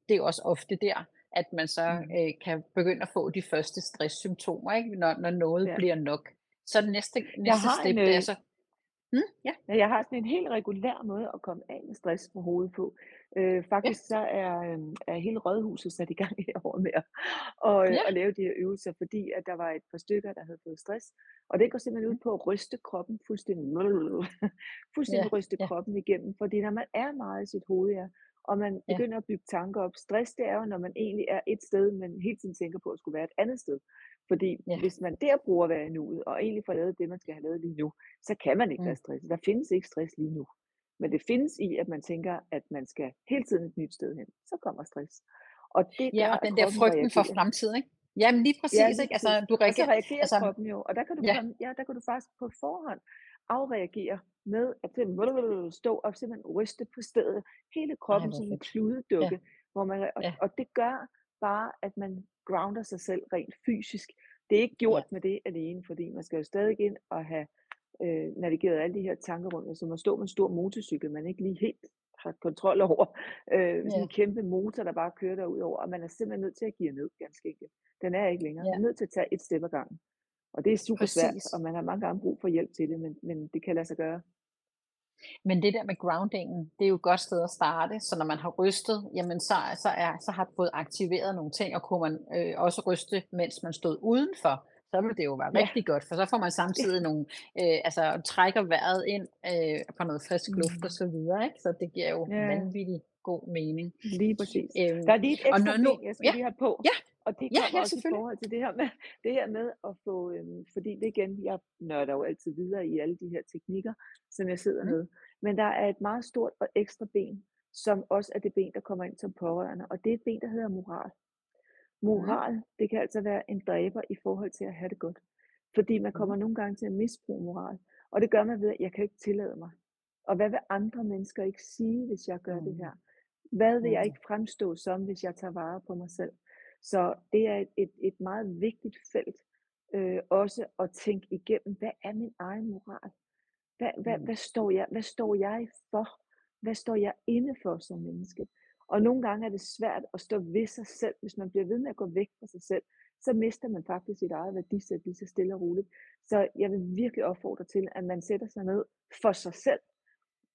det er også ofte der, at man så Mm. øh, kan begynde at få de første stresssymptomer, ikke? Når, når noget Ja. bliver nok. Så det næste, næste step, en, det er øh, så, hmm? ja, Ja, jeg har sådan en helt regulær måde at komme af med stress på hovedet på. Øh, ja, faktisk så er, øh, er hele rådhuset sat i gang i år med at, og, øh, ja. at lave de her øvelser, fordi at der var et par stykker, der havde fået stress. Og det går simpelthen ud Mm. på at ryste kroppen fuldstændig, Ja, fuldstændig ryste ja, kroppen igennem. Fordi når man er meget i sit hoved, ja, og man ja, begynder at bygge tanker op. Stress, det er jo, når man egentlig er et sted, men hele tiden tænker på at skulle være et andet sted. Fordi ja. hvis man der bruger at være i nuet, og egentlig får lavet det, man skal have lavet lige nu, så kan man ikke være Mm. stresset. Der findes ikke stress lige nu. Men det findes i, at man tænker, at man skal hele tiden et nyt sted hen. Så kommer stress. Og det Ja, og den der frygten for reagerer. fremtiden, ikke? Jamen lige Ja, præcis, lige ikke? Altså præcis. du Og så reagerer, reagerer altså, kroppen jo, og der kan du ja, komme, ja, der kan du faktisk på forhånd afreagere med at stå og simpelthen ryste på stedet. Hele ej kroppen hvor som en fedt. Ja, kludedukke, hvor man, og, ja, og det gør bare, at man grounder sig selv rent fysisk. Det er ikke ja, gjort med det alene, fordi man skal jo stadig ind og have øh, navigeret alle de her tanker rundt, som at stå med en stor motorcykel, man ikke lige helt har kontrol over. Øh, sådan ja, en kæmpe motor, der bare kører derud over, og man er simpelthen nødt til at give ned, ganske enkelt. Den er ikke længere. Man ja, er nødt til at tage et step ad gangen. Og det er super svært, præcis. og man har mange gange brug for hjælp til det, men, men det kan lade sig gøre. Men det der med groundingen, det er jo et godt sted at starte, så når man har rystet, jamen så, så, er, så har fået aktiveret nogle ting, og kunne man øh, også ryste, mens man stod udenfor, så vil det jo være Ja, rigtig godt, for så får man samtidig nogle, øh, altså trækker vejret ind øh, på noget frisk luft og mm. så videre, ikke? Så det giver jo ja vanvittig god mening. lige præcis. Øhm, Der er lige et og ekstra når nu, ben, jeg skal ja, lige have på. ja, Og det Ja, kommer ja, også i forhold til det her med det her med at få, øhm, fordi det igen, jeg nørder jo altid videre i alle de her teknikker, som jeg sidder Mhm. med. Men der er et meget stort og ekstra ben, som også er det ben, der kommer ind som pårørende, og det er et ben, der hedder moral. Mhm. Moral, det kan altså være en dræber i forhold til at have det godt. Fordi man kommer Mhm. nogle gange til at misbruge moral, og det gør man ved, at jeg kan ikke tillade mig. Og hvad vil andre mennesker ikke sige, hvis jeg gør det Mhm. her? Hvad vil jeg ikke fremstå som, hvis jeg tager vare på mig selv? Så det er et, et, et meget vigtigt felt, øh, også at tænke igennem, hvad er min egen moral? Hvad, hvad, Mhm. hvad, står jeg, hvad står jeg for? Hvad står jeg inde for som menneske? Og nogle gange er det svært at stå ved sig selv. Hvis man bliver ved med at gå væk fra sig selv, så mister man faktisk sit eget værdisæt lige så stille og roligt. Så jeg vil virkelig opfordre til, at man sætter sig ned for sig selv.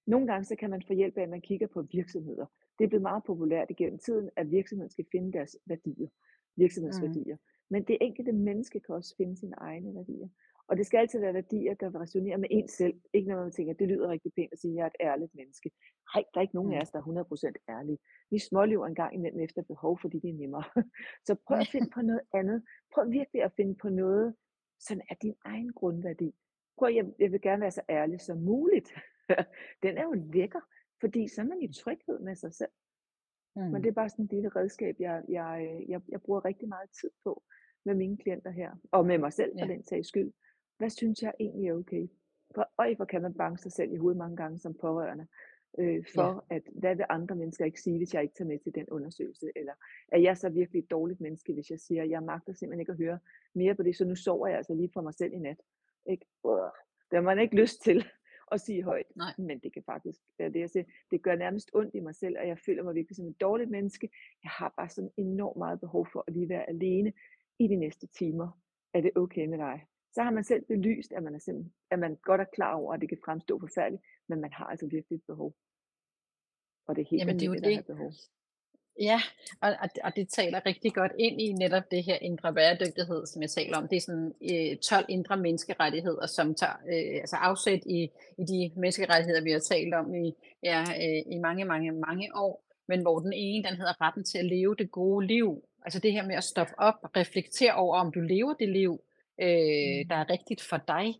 Nogle gange så kan man få hjælp af, at man kigger på virksomheder. Det er blevet meget populært igennem tiden, at virksomheden skal finde deres værdier, Mhm. virksomhedsværdier. Men det enkelte menneske kan også finde sine egne værdier. Og det skal altid være værdier, der vil resonere med en selv. Ikke når man tænker, det lyder rigtig pænt at sige, at jeg er et ærligt menneske. Nej, der er ikke nogen af Mhm. os, der er 100% ærlige. Vi smålever en gang imellem efter behov, fordi det er nemmere. Så prøv at finde på noget andet. Prøv virkelig at finde på noget, som er din egen grundværdi. Prøv, jeg, jeg vil gerne være så ærlig som muligt. Den er jo lækker, fordi så er man i tryghed med sig selv. Men Mhm. det er bare sådan et lille redskab, jeg, jeg, jeg, jeg bruger rigtig meget tid på med mine klienter her, og med mig selv for Ja. den sags skyld. Hvad synes jeg egentlig er okay? For, øj, hvor kan man banke sig selv i hovedet mange gange som pårørende, øh, Ja. for at, hvad vil andre mennesker ikke sige, hvis jeg ikke tager med til den undersøgelse? Eller er jeg så virkelig et dårligt menneske, hvis jeg siger, at jeg magter simpelthen ikke at høre mere på det, så nu sover jeg altså lige for mig selv i nat. Ikke? Øh, Det har man ikke lyst til at sige højt, Nej. men det kan faktisk være det, jeg siger. Det gør nærmest ondt i mig selv, og jeg føler mig virkelig som et dårligt menneske. Jeg har bare sådan enormt meget behov for at lige være alene i de næste timer. Er det okay med dig? Så har man selv belyst, at man, er simpelthen, at man godt er klar over, at det kan fremstå forfærdeligt, men man har altså virkelig et behov. Og det er helt Jamen, det er jo det. behov. Ja, og, og, og det taler rigtig godt ind i netop det her indre bæredygtighed, som jeg taler om. Det er sådan øh, 12 indre menneskerettigheder, som tager øh, altså afsæt i, i de menneskerettigheder, vi har talt om i, ja, øh, i mange, mange, mange år. Men hvor den ene, den hedder retten til at leve det gode liv. Altså det her med at stoppe op, reflektere over, om du lever det liv, øh, Mm. der er rigtigt for dig.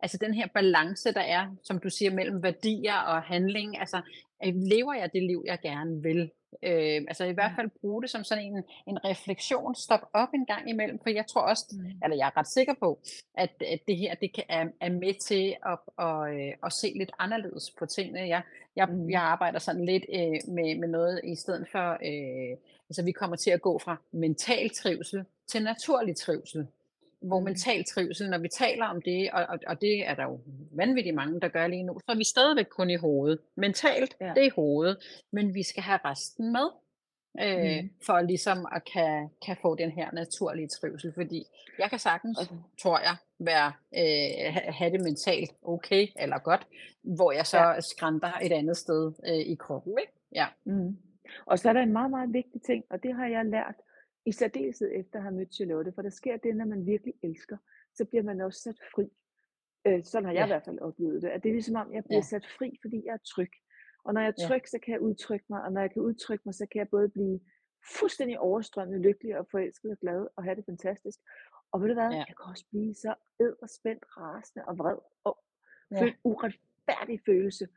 Altså den her balance, der er, som du siger, mellem værdier og handling. Altså, øh, lever jeg det liv, jeg gerne vil? Øh, altså i hvert fald bruge det som sådan en, en refleksion. Stop op en gang imellem, for jeg tror også, Mm. eller jeg er ret sikker på, at, at det her det kan, er, er med til at, at, øh, at se lidt anderledes på tingene. Jeg, jeg, Mm. jeg arbejder sådan lidt øh, med, med noget i stedet for, øh, altså vi kommer til at gå fra mental trivsel til naturlig trivsel. Hvor Mm. mental trivsel, når vi taler om det, og, og, og det er der jo vanvittigt mange, der gør lige nu, så er vi stadigvæk kun i hovedet. Mentalt, Ja. det er i hovedet, men vi skal have resten med, øh, Mm. for ligesom at kan, kan få den her naturlige trivsel. Fordi jeg kan sagtens, Og, tror jeg, være, øh, ha- have det mentalt okay eller godt, hvor jeg ja. så skrænter et andet sted øh, i kroppen. Ikke? Ja. Mm. Og så er der en meget, meget vigtig ting, og det har jeg lært i særdeleshed efter at have mødt Charlotte, for der sker det, når man virkelig elsker, så bliver man også sat fri. Øh, sådan har jeg i Ja. hvert fald oplevet det, at det er ligesom om, jeg bliver Ja. sat fri, fordi jeg er tryg. Og når jeg er Ja. tryg, så kan jeg udtrykke mig, og når jeg kan udtrykke mig, så kan jeg både blive fuldstændig overstrømmet, lykkelig og forelsket og glad og have det fantastisk. Og ved du hvad, Ja. jeg kan også blive så spændt, rasende og vred og Ja. føle uretfærdig følelse.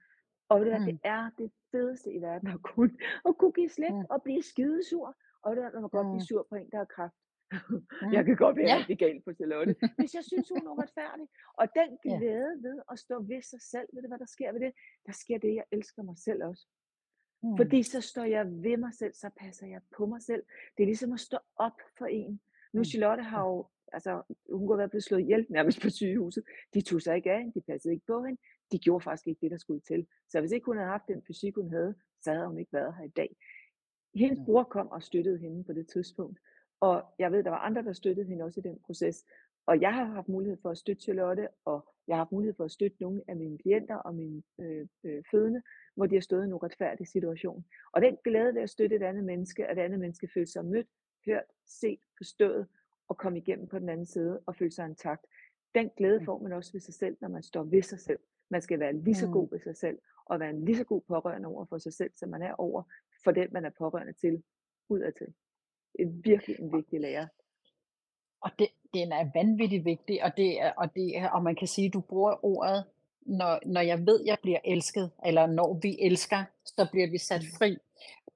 Og ved du hvad, Mm. det er det fedeste i verden at kunne, at kunne give slip Mm. og blive skidesur. Og du hvad, man godt blive sur på en, der har kræft. Mm. Jeg kan godt være Ja. rigtig galt på Charlotte, hvis jeg synes, hun er uretfærdig. Og den glæde ved at stå ved sig selv, ved du hvad der sker ved det? Der sker det, jeg elsker mig selv også. Mm. Fordi så står jeg ved mig selv, så passer jeg på mig selv. Det er ligesom at stå op for en. Nu Mm. Charlotte har jo, altså hun kunne være blevet slået ihjel nærmest på sygehuset. De tog sig ikke af hende, de passede ikke på hende. De gjorde faktisk ikke det, der skulle til. Så hvis ikke hun havde haft den fysik, hun havde, så havde hun ikke været her i dag. Hendes bror kom og støttede hende på det tidspunkt. Og jeg ved, der var andre, der støttede hende også i den proces. Og jeg har haft mulighed for at støtte Charlotte, og jeg har haft mulighed for at støtte nogle af mine klienter og mine øh, øh, fødende, hvor de har stået i en uretfærdig situation. Og den glæde ved at støtte et andet menneske, at et andet menneske føler sig mødt, hørt, set, forstået og komme igennem på den anden side og føle sig intakt. Den glæde får man også ved sig selv, når man står ved sig selv. Man skal være lige så god ved sig selv, og være en lige så god pårørende over for sig selv, som man er over for den, man er pårørende til, udadtil. en virkelig en vigtig lære. Og det den er vanvittig vigtig, og det er og det er og man kan sige, du bruger ordet, når når jeg ved, jeg bliver elsket, eller når vi elsker, så bliver vi sat Mm. fri.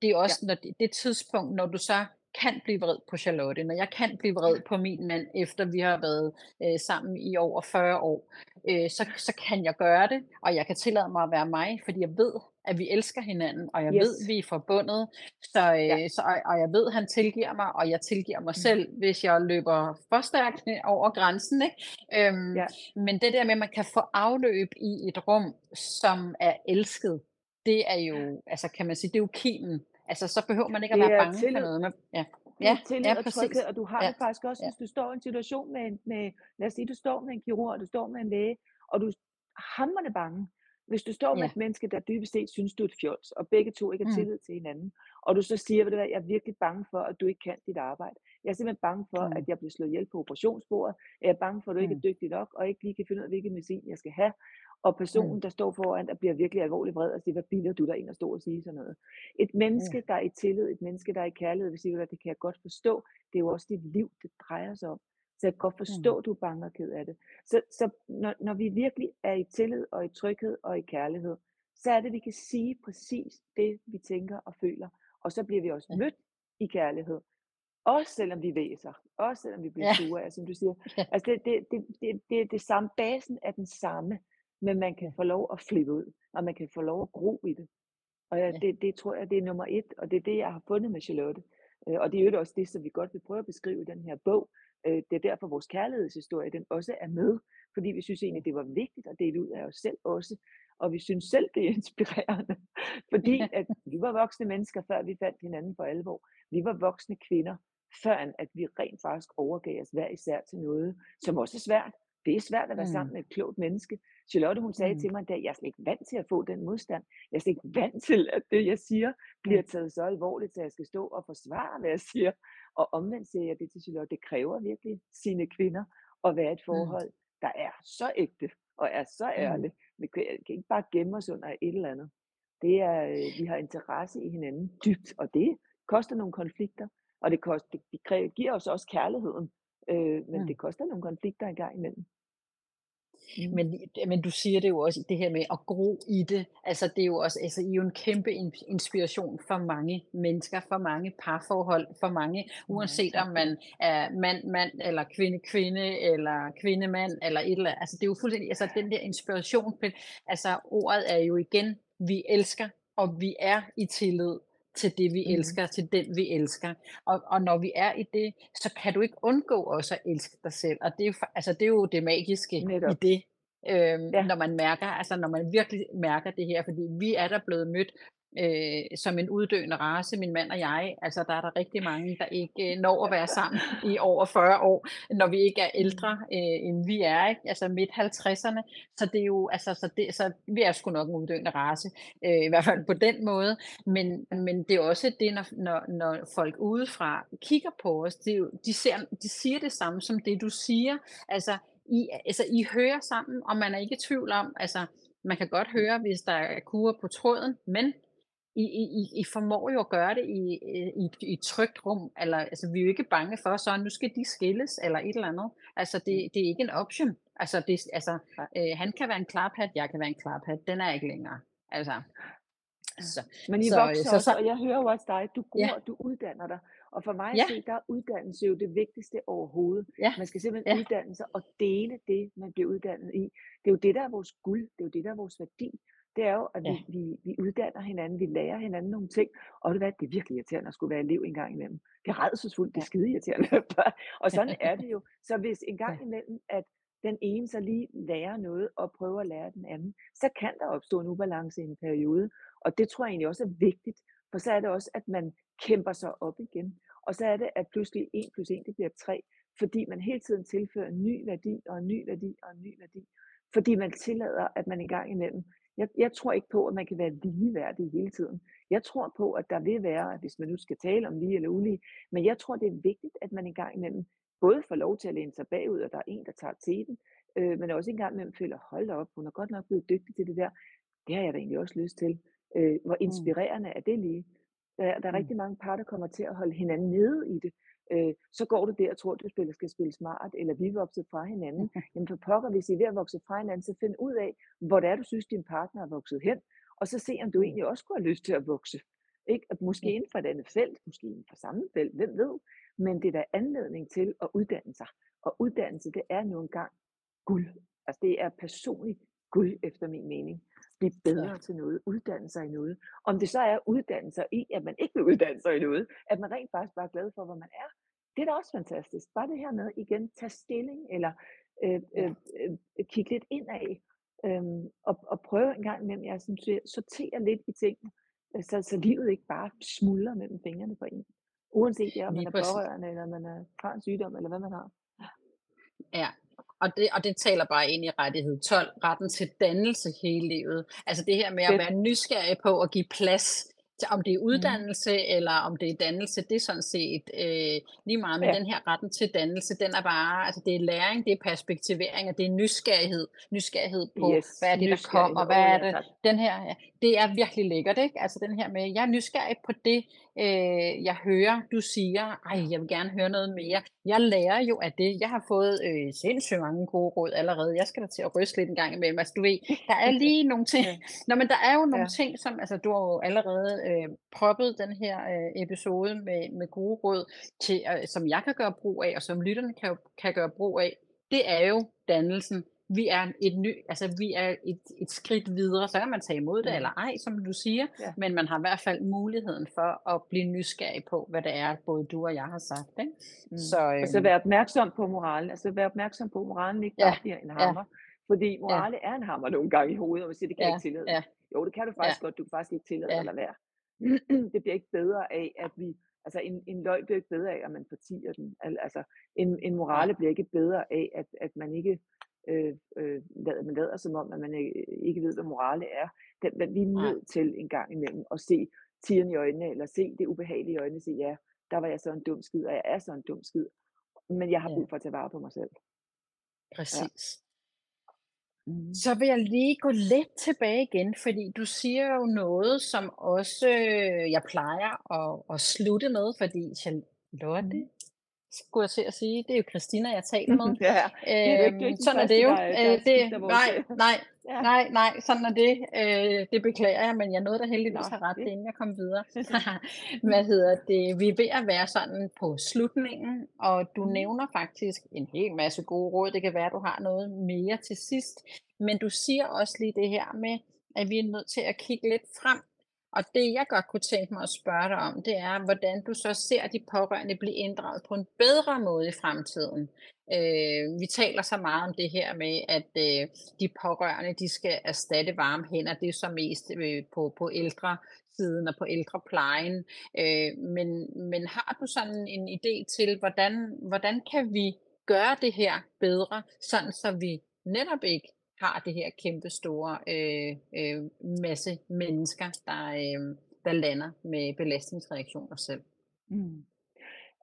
Det er Ja. også når det det tidspunkt, når du så kan blive vred på Charlotte, når jeg kan blive vred på min mand, efter vi har været, øh, sammen i over 40 år, øh, så så kan jeg gøre det, og jeg kan tillade mig at være mig, fordi jeg ved, at vi elsker hinanden, og jeg ved, Yes. vi er forbundet. Så, Ja. øh, så og og jeg ved, han tilgiver mig, og jeg tilgiver mig Mm. selv, hvis jeg løber for stærkt over grænsen, ikke? Øhm, Ja. men det der med, at man kan få afløb i et rum, som er elsket, det er jo altså, kan man sige, det er jo kimen. Altså, så behøver man ikke at være bange for tillid. noget med ja. Ja, tillid ja, og tryghed, og du har Ja. det faktisk også, Ja. hvis du står i en situation med en med lad os sige, du står med en kirurg, du står med en læge, og du er hamrende bange. Hvis du står med Ja. et menneske, der dybest set synes, du er et fjols, og begge to ikke har Mm. tillid til hinanden, og du så siger: "Ved du hvad, jeg er virkelig bange for, at du ikke kan dit arbejde. Jeg er simpelthen bange for, at Mm. jeg bliver slået ihjel på operationsbordet. Jeg er bange for, at du ikke er Mm. dygtig nok, og ikke lige kan finde ud af, hvilken medicin jeg skal have." Og Mm. personen, der står foran dig, bliver virkelig alvorligt vred og siger: "Hvad bilder du dig ind at stå og sige sådan noget?" Et menneske, Ja. der er i tillid, et menneske, der er i kærlighed, vil sige: "Ved du hvad, det kan jeg godt forstå. Det er jo også dit liv, det drejer sig om. Så jeg kan godt forstå, Mm. at du er bange og ked af det." Så så når når vi virkelig er i tillid og i tryghed og i kærlighed, så er det, vi kan sige præcis det, vi tænker og føler, og så bliver vi også Ja. mødt i kærlighed. Også selvom vi hvæser, også selvom vi bliver Ja. sure, altså som du siger. Ja. Altså det det det det det er det samme, basen er den samme, men man kan få lov at flippe ud, og man kan få lov at gro i det. Og ja, Ja. det det tror jeg, det er nummer 1, og det er det, jeg har fundet med Charlotte. Øh, og det er øvrigt også det, som vi godt vil prøve at beskrive i den her bog. Øh, det er derfor, vores kærlighedshistorie, den også er med, fordi vi synes egentlig, det var vigtigt at dele ud af os selv også, og vi synes selv, det er inspirerende, fordi at vi var voksne mennesker, før vi fandt hinanden for alvor. Vi var voksne kvinder, førend at vi rent faktisk overgav os hver især til noget, som også er svært. Det er svært at være sammen Mm. med et klogt menneske. Charlotte, hun sagde Mm. til mig en dag: "Jeg er slet ikke vant til at få den modstand. Jeg er slet ikke vant til, at det, jeg siger, bliver Mm. taget så alvorligt, så jeg skal stå og forsvare, hvad jeg siger." Og omvendt siger jeg det til Charlotte: "Det kræver virkelig sine kvinder at være et Mm. forhold, der er så ægte og er så Mm. ærligt. Vi kan ikke bare gemme os under et eller andet. Det er øh, vi har interesse i hinanden dybt, og det koster nogle konflikter, og det kost det det giver os også kærligheden, øh, men Mm. det koster nogle konflikter en gang imellem." Mm. Men men du siger det jo også, det her med at gro i det. Altså, det er jo også altså, I er jo en kæmpe in inspiration for mange mennesker, for mange parforhold, for mange, uanset om man er mand-mand eller kvinde-kvinde eller kvinde-mand eller et eller altså, det er jo fuldstændig altså, den der inspiration, altså, ordet er jo igen, vi elsker, og vi er i tillid til det, vi Mhm. elsker, til den, vi elsker. Og og når vi er i det, så kan du ikke undgå også at elske dig selv, og det er jo altså, det er jo det magiske i Netop. det, øhm, Ja. når man mærker altså, når man virkelig mærker det her, fordi vi er da blevet mødt, øh, som en uddøende race, min mand og jeg. Altså, der er der rigtig mange, der ikke når at være sammen i over 40 år, når vi ikke er ældre, øh, end vi er, ikke? Altså, midt-50'erne. Så det er jo altså, så det så vi er sgu nok en uddøende race, øh, i hvert fald på den måde. Men men det er også det, når når når folk udefra kigger på os, det er jo de ser de siger det samme som det, du siger. Altså, I altså, I hører sammen, og man er ikke i tvivl om altså, man kan godt høre, hvis der er kurer på tråden, men i I I I formår jo at gøre det i i i et trygt rum, eller altså, vi er jo ikke bange for, så nu skal de skilles eller et eller andet. Altså, Mm. det det er ikke en option. Altså, det altså, øh, han kan være en klaphat, jeg kan være en klaphat, den er ikke længere. Altså. Så Men I så, vokser så også, så og jeg hører jo også dig, du Ja. gror, du uddanner dig. Og for mig Ja. se, der er uddannelse jo det vigtigste overhovedet. Ja. Man skal simpelthen Ja. uddanne sig og dele det, man bliver uddannet i. Det er jo det, der er vores guld. Det er jo det, der er vores værdi. Det er jo, at Ja. vi vi vi uddanner hinanden, vi lærer hinanden nogle ting. Og du hvad, det er virkelig irriterende at skulle være elev en gang imellem. Det er rædselsfuldt, det er Ja. skideirriterende. Og sådan er det jo. Så hvis en gang imellem, at den ene så lige lærer noget og prøver at lære den anden, så kan der opstå en ubalance i en periode. Og det tror jeg egentlig også er vigtigt, for så er det også, at man kæmper sig op igen. Og så er det, at pludselig 1 + 1 det bliver 3, fordi man hele tiden tilfører en ny værdi, og en ny værdi, og en ny værdi. Fordi man tillader, at man en gang imellem jeg jeg tror ikke på, at man kan være ligeværdig hele tiden. Jeg tror på, at der vil være, hvis man nu skal tale om lige eller ulige, men jeg tror, det er vigtigt, at man en gang imellem både får lov til at læne sig bagud, og der er en, der tager teten, øh, men også en gang imellem føler, hold op, hun er godt nok blevet dygtig til det der. Det har jeg da egentlig også lyst til. Øh, hvor Mm. inspirerende er det lige? Der, der er Mm. rigtig mange par, der kommer til at holde hinanden nede i det. Øh, så går du der og tror, at du spiller, skal spille smart, eller vi er vokset fra hinanden. Jamen for pokker, hvis I er ved at vokse fra hinanden, så find ud af, hvor det er, du synes, din partner er vokset hen, og så se, om du Mm. egentlig også kunne have lyst til at vokse. Ikke? At måske inden for et andet felt, måske inden for samme felt, hvem ved. Men det er da anledning til at uddanne sig. Og uddannelse, det er nu engang guld. Altså det er personligt guld, efter min mening. Blive bedre Ja. til noget, uddanne sig i noget. Om det så er uddanne sig i, at man ikke vil uddanne sig i noget, at man rent faktisk bare er glad for, hvor man er. Det er da også fantastisk. Bare det her med igen, tage stilling, eller øh, Ja. øh, øh, kigge lidt indad, øhm, og, og prøve en gang imellem, jeg sådan, siger, sortere lidt i tingene, øh, så, så livet ikke bare smuldrer mellem fingrene på en. Uanset er, om man er pårørende, eller man er, har en sygdom, eller hvad man har. Ja, og det, og det taler bare ind i rettighed 12, retten til dannelse hele livet. Altså det her med at være nysgerrig på at give plads til, om det er Mm. uddannelse eller om det er dannelse, det er sådan set øh, lige meget. Men Ja. den her retten til dannelse, den er bare, altså det er læring, det er perspektivering, og det er nysgerrighed. Nysgerrighed på, Yes, hvad er det, der kommer, hvad er det, den her, ja, det er virkelig lækkert, ikke? Altså den her med, jeg er nysgerrig på det, øh, jeg hører, du siger, ej, jeg vil gerne høre noget mere. Jeg lærer jo af det. Jeg har fået øh, sindssygt mange gode råd allerede. Jeg skal da til at ryste lidt en gang imellem. Altså du ved, der er lige nogle ting, Ja. Nå, men der er jo nogle Ja. ting, som, altså du har jo allerede øh, proppet den her øh, episode med, med gode råd, til, øh, som jeg kan gøre brug af, og som lytterne kan, kan gøre brug af. Det er jo dannelsen. Vi er et ny, altså vi er et, et skridt videre, så kan man tage imod det Mm. eller ej, som du siger, Ja. men man har i hvert fald muligheden for at blive nysgerrig på, hvad det er, både du og jeg har sagt. Ikke? Mm. Så, øhm, være opmærksom på moralen. Altså være opmærksom på, at moralen ikke Ja, bare bliver en hammer. Fordi morale er en hammer nogle gange i hovedet, og man siger, det kan jeg ja, ikke tillade. ja, Jo, det kan du faktisk godt. Du kan faktisk ikke tillade Ja. ja. lade være. det bliver ikke bedre af, at vi... Altså en, en løg bliver ikke bedre af, at man partier den. Al- Altså en, en morale bliver ikke bedre af, at, at man ikke øh, øh, lader, man lader som om, at man ikke, ikke ved, hvad morale er. Den, men vi er nødt til en gang imellem at se tieren i øjnene, eller se det ubehagelige i øjnene, og sige, ja, der var jeg så en dum skid, og jeg er så en dum skid. Men jeg har Ja. brug for at tage vare på mig selv. præcis. Mm. Så vil jeg lige gå lidt tilbage igen, fordi du siger jo noget, som også øh, jeg plejer at, at slutte med, fordi Charlotte, Mm. Skulle jeg til at sige, det er jo Christina, jeg taler med. ja, det er ikke, er Øhm, ikke den sådan er det jo. der, der Øh, det, nej, nej, ja. nej, nej, sådan er det. Øh, det beklager jeg, men jeg nåede da heldigvis Nå, have ret, fedt. inden jeg kom videre. Hvad hedder det? Vi er ved at være sådan på slutningen, og du Mm. nævner faktisk en hel masse gode råd. Det kan være, du har noget mere til sidst. Men du siger også lige det her med, at vi er nødt til at kigge lidt frem. Og det, jeg godt kunne tænke mig at spørge dig om, det er, hvordan du så ser de pårørende blive inddraget på en bedre måde i fremtiden. Øh, vi taler så meget om det her med, at øh, de pårørende, de skal erstatte varme hænder. Det er så mest øh, på, på ældre siden og på ældreplejen. Øh, men, men har du sådan en idé til, hvordan, hvordan kan vi gøre det her bedre, sådan så vi netop ikke har det her kæmpe store øh, øh, masse mennesker, der, øh, der lander med belastningsreaktioner selv. Mm.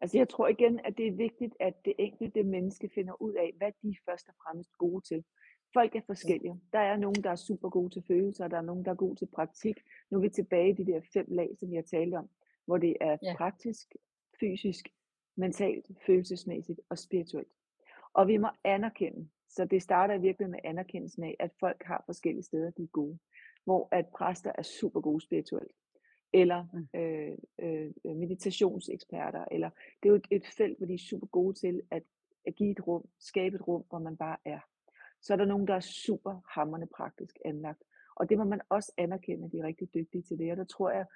Altså jeg tror igen, at det er vigtigt, at det enkelte menneske finder ud af, hvad de er først og fremmest gode til. Folk er forskellige. Der er nogen, der er super gode til følelser, og der er nogen, der er gode til praktik. Nu er vi tilbage i de der fem lag, som vi har talt om, hvor det er Ja. praktisk, fysisk, mentalt, følelsesmæssigt og spirituelt. Og vi må anerkende, så det starter virkelig med anerkendelsen af, at folk har forskellige steder, de er gode. Hvor at præster er super gode spirituelt, eller Mm. øh, øh, meditationseksperter, eller det er jo et, et felt, hvor de er super gode til at, at give et rum, skabe et rum, hvor man bare er. Så er der nogen, der er super hammerende praktisk anlagt. Og det må man også anerkende, at de er rigtig dygtige til det. Og der tror jeg,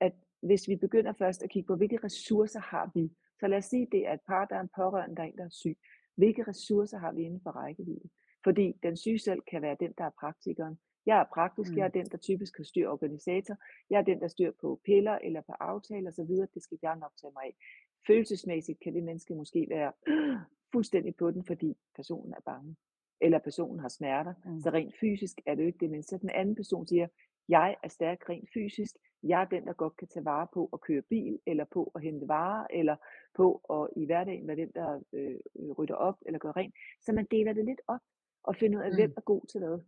at hvis vi begynder først at kigge på, hvilke ressourcer har vi, så lad os sige, det er et par, der er en pårørende, der er en, der er syg. Hvilke ressourcer har vi inden for rækkevidde? Fordi den syge selv kan være den, der er praktikeren. Jeg er praktisk, jeg er Mm. den, der typisk har styr organisator. Jeg er den, der styr på piller eller på aftaler osv. Det skal jeg nok tage mig af. Følelsesmæssigt kan det menneske måske være fuldstændig på den, fordi personen er bange. Eller personen har smerter. Mm. Så rent fysisk er det jo ikke det, men så den anden person siger, jeg er stærk rent fysisk, jeg er den, der godt kan tage vare på at køre bil, eller på at hente varer, eller på at i hverdagen være den, der øh, øh, rydder op eller gør rent. Så man deler det lidt op, og finder ud af, hvem Mm. er god til hvad.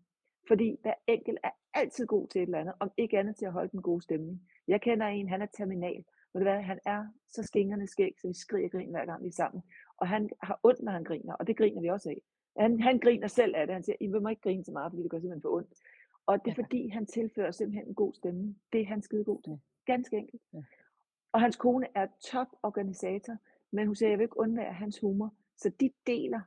Fordi hver enkelt er altid god til et eller andet, om ikke andet til at holde den gode stemning. Jeg kender en, han er terminal. Ved du hvad, han er så skingerne skæg, så vi skriger grin hver gang vi er sammen. Og han har ondt, når han griner, og det griner vi også af. Han, han griner selv af det. Han siger, I må ikke grine så meget, fordi det gør simpelthen for ondt. Og det er Ja. fordi, han tilfører simpelthen en god stemning. Det er han skide god til. Ja. Ganske enkelt. Ja. Og hans kone er top organisator, men hun siger, jeg vil ikke undvære hans humor. Så de deler,